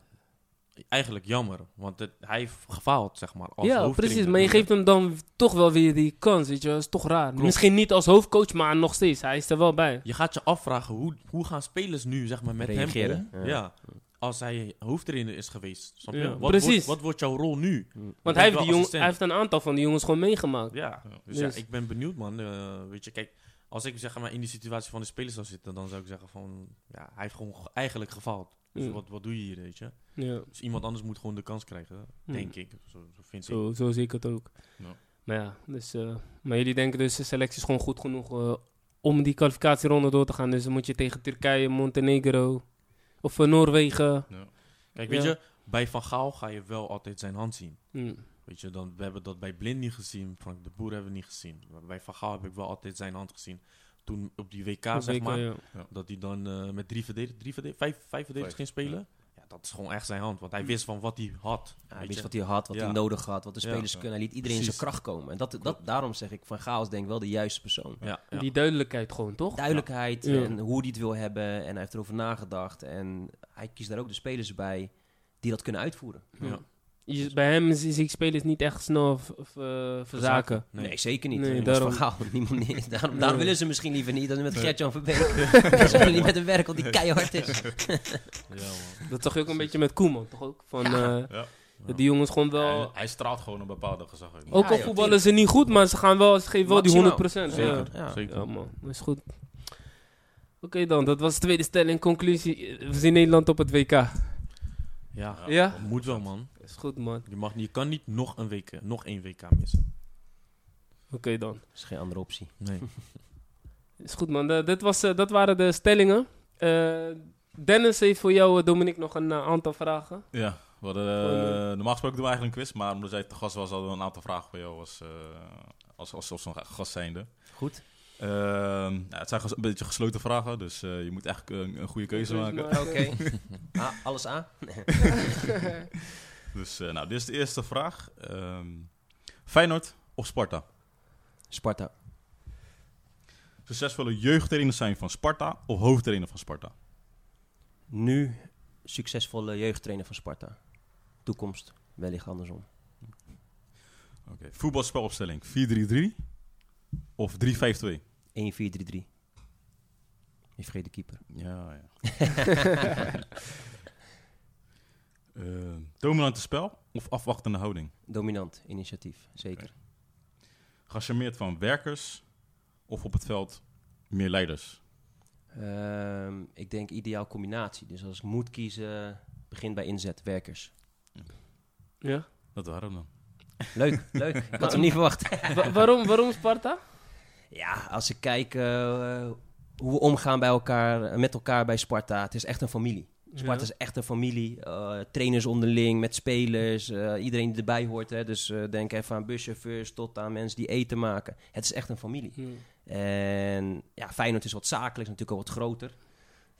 eigenlijk jammer. Want het, hij heeft gefaald, zeg maar. Als
ja,
hoofdtrainer.
precies. Maar je geeft hem dan toch wel weer die kans, weet je wel. Dat is toch raar. Misschien niet als hoofdcoach, maar nog steeds. Hij is er wel bij.
Je gaat je afvragen, hoe, hoe gaan spelers nu, zeg maar, met
Reageren,
hem om?
ja.
Ja. Als hij hoofdtrainer is geweest. Snap je?
Ja,
Wat,
precies.
Wordt, wat wordt jouw rol nu?
Want hij heeft, die jong,
assistent.
hij heeft een aantal van die jongens gewoon meegemaakt.
Ja.
Ja.
Dus,
Dus-
ja, ik ben benieuwd, man. Eh, weet je, kijk, als ik zeg maar in die situatie van de spelers zou zitten, dan zou ik zeggen van, ja, hij heeft gewoon ge- eigenlijk gefaald. Dus
Mm.
wat, wat doe je hier, weet je?
Ja.
Dus iemand anders moet gewoon de kans krijgen,
Mm.
denk ik. Zo, zo vind ik.
Zo, zo zie ik het ook.
Ja.
Maar ja, dus, eh, maar jullie denken dus de selectie is gewoon goed genoeg eh, om die kwalificatieronde door te gaan. Dus dan moet je tegen Turkije, Montenegro of eh, Noorwegen.
Kijk, weet
Ja.
je, bij Van Gaal ga je wel altijd zijn hand zien.
Mm.
Weet je, dan, we hebben dat bij Blind niet gezien, Frank de Boer hebben we niet gezien. Maar bij Van Gaal heb ik wel altijd zijn hand gezien. Toen op die WK, zeg maar,
ja.
dat hij dan eh, met drie verdedigers, drie vijf, vijf verdedigers ging spelen. Ja. dat is gewoon echt zijn hand, want hij wist van wat hij had.
Ja, hij wist
je.
wat hij had, wat
Ja.
hij nodig had, wat de
Ja.
spelers kunnen. Hij liet iedereen in zijn kracht komen. En dat, dat, daarom zeg ik, Van Gaal is denk ik wel de juiste persoon.
Ja, ja.
Die duidelijkheid gewoon, toch?
Duidelijkheid
Ja.
en hoe hij het wil hebben. En hij heeft erover nagedacht. En hij kiest daar ook de spelers bij die dat kunnen uitvoeren.
Ja.
Je- bij hem zie ik spelers niet echt snel v- v- verzaken.
Nee,
Nee.
zeker niet.
Nee, daarom-
Van Gaal, niemand, daarom,
Nee.
daarom willen ze misschien liever niet dan met
Nee.
Gert-Jan Verbeek. Ze willen niet met een werk, die keihard is.
Ja, man.
Dat zag je ook een beetje met Koeman, toch ook? Van,
Ja.
eh,
Ja.
dat die jongens gewoon wel...
Hij, hij straalt gewoon een bepaalde gezag uit.
ook al voetballen ze niet goed, maar ze gaan wel, ze geven wel die
Maximaal.
100%.
Zeker,
Ja.
Ja.
zeker.
Ja, man, dat is goed. Oké dan, dat was de tweede stelling. Conclusie, we zien Nederland op het WK.
Ja,
Ja?
dat moet wel, man.
Is goed, man.
Je, mag, niet- je kan niet nog een, week, nog één WK missen.
Oké dan.
Dat is geen andere optie.
Nee.
Is goed, man. De- dit was, eh, dat waren de stellingen. Eh, Dennis heeft voor jou, eh, Dominique, nog een eh, aantal vragen.
Ja, we hadden, eh, normaal gesproken doen we eigenlijk een quiz, maar omdat jij te gast was, hadden we een aantal vragen voor jou als, eh, als, als, als zo'n gast zijnde.
Goed.
Ehm, ja, het zijn een beetje gesloten vragen, dus eh, je moet echt een, een goede keuze maken.
Oké. Ah, alles A?
Dus eh, nou, dit is de eerste vraag. Ehm, Feyenoord of Sparta?
Sparta.
Succesvolle jeugdtrainer zijn van Sparta of hoofdtrainer van Sparta?
Nu succesvolle jeugdtrainer van Sparta. Toekomst wellicht andersom.
Oké. Voetbalspelopstelling 4-3-3 of 3-5-2?
1-4-3-3. Je vergeet de keeper.
Ja, ja. Eh, dominante spel of afwachtende houding?
Dominant initiatief, zeker.
Gecharmeerd van werkers of op het veld meer leiders?
Ehm, ik denk ideaal combinatie. Dus als ik moet kiezen, begin bij inzet, werkers.
Ja?
Dat waren hem dan.
Leuk, leuk. Ik had hem niet verwacht.
Wa- waarom, waarom Sparta?
Ja, als ik kijk eh, hoe we omgaan bij elkaar, met elkaar bij Sparta, het is echt een familie. Sparta
Ja.
is echt een familie. eh, trainers onderling, met spelers, eh, iedereen die erbij hoort. Hè. Dus denk even aan buschauffeurs tot aan mensen die eten maken. Het is echt een familie.
Hmm.
En ja, Feyenoord is wat zakelijk, is natuurlijk al wat groter.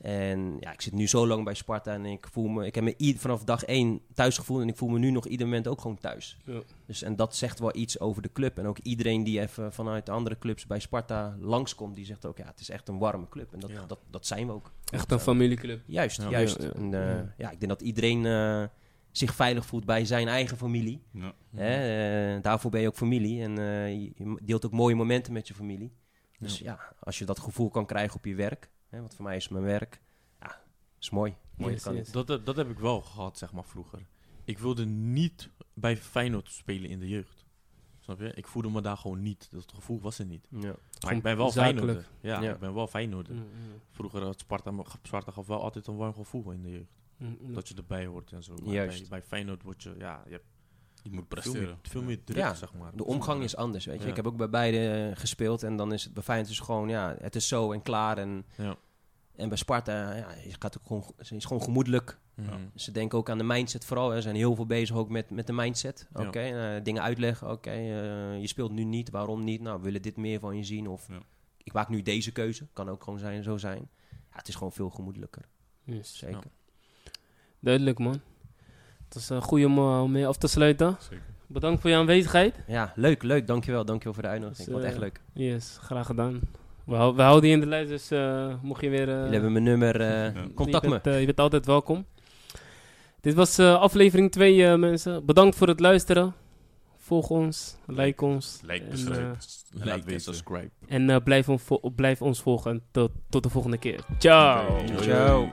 En ja, ik zit nu zo lang bij Sparta en ik voel me, ik heb me vanaf dag één thuis gevoeld en ik voel me nu nog ieder moment ook gewoon thuis.
Ja.
Dus, en dat zegt wel iets over de club. En ook iedereen die even vanuit de andere clubs bij Sparta langskomt, die zegt ook, ja, het is echt een warme club. En dat,
Ja.
dat, dat zijn we ook.
Echt een familieclub.
Juist,
Ja.
juist.
Ja, ja.
En, eh,
Ja.
ja, ik denk dat iedereen eh, zich veilig voelt bij zijn eigen familie.
Ja.
Hè? Eh, daarvoor ben je ook familie en eh, je, je deelt ook mooie momenten met je familie. Dus ja. als je dat gevoel kan krijgen op je werk, hè, want voor mij is mijn werk, ja, is mooi. mooi
Yes,
kan
yes.
niet.
Dat, dat, dat heb ik wel gehad, zeg maar, vroeger. Ik wilde niet bij Feyenoord spelen in de jeugd. Snap je? Ik voelde me daar gewoon niet. Dat gevoel was er niet.
Ja.
Maar ik ben wel. Feyenoorder. Ja,
Ja.
ik ben wel Feyenoorder.
Mm, mm,
Vroeger had Sparta, me- Sparta gaf wel altijd een warm gevoel in de jeugd.
mm, mm.
Dat je erbij hoort en zo. Maar
Juist.
Bij, bij Feyenoord word je, ja, je hebt
Je moet
veel
presteren.
meer, veel meer druk,
Ja,
zeg maar.
De omgang is anders, weet je.
Ja.
Ik heb ook bij beide eh, gespeeld en dan is het bij Feyenoord is gewoon, ja, het is zo en klaar. En,
Ja.
en bij Sparta, ja, je gaat ook gewoon, het is gewoon gemoedelijk. Ze denken ook aan de mindset vooral. Er zijn heel veel bezig ook met, met de mindset.
Ja.
Oké, eh, dingen uitleggen. Oké, eh, je speelt nu niet. Waarom niet? Nou, we willen dit meer van je zien. Of
Ja.
ik maak nu deze keuze. Kan ook gewoon zijn, zo zijn. Ja, het is gewoon veel gemoedelijker.
Yes.
Zeker.
Duidelijk, man. Het is een goede om, eh, om mee af te sluiten.
Zeker.
Bedankt voor je aanwezigheid.
Ja, leuk, leuk. Dankjewel. Dankjewel voor de uitnodiging.
Dus,
Wat
eh,
echt leuk.
Yes, graag gedaan. We, hou- we houden je in de lijst, dus eh, mocht je weer... eh,
Jullie hebben mijn nummer. eh,
Ja.
Contact
je
me.
bent, eh, je bent altijd welkom. Dit was eh, aflevering 2, mensen. Bedankt voor het luisteren. Volg ons, like ons.
Like,
en,
Like subscribe.
en blijf, blijf ons volgen. Tot, tot de volgende keer.
Ciao.
Ciao.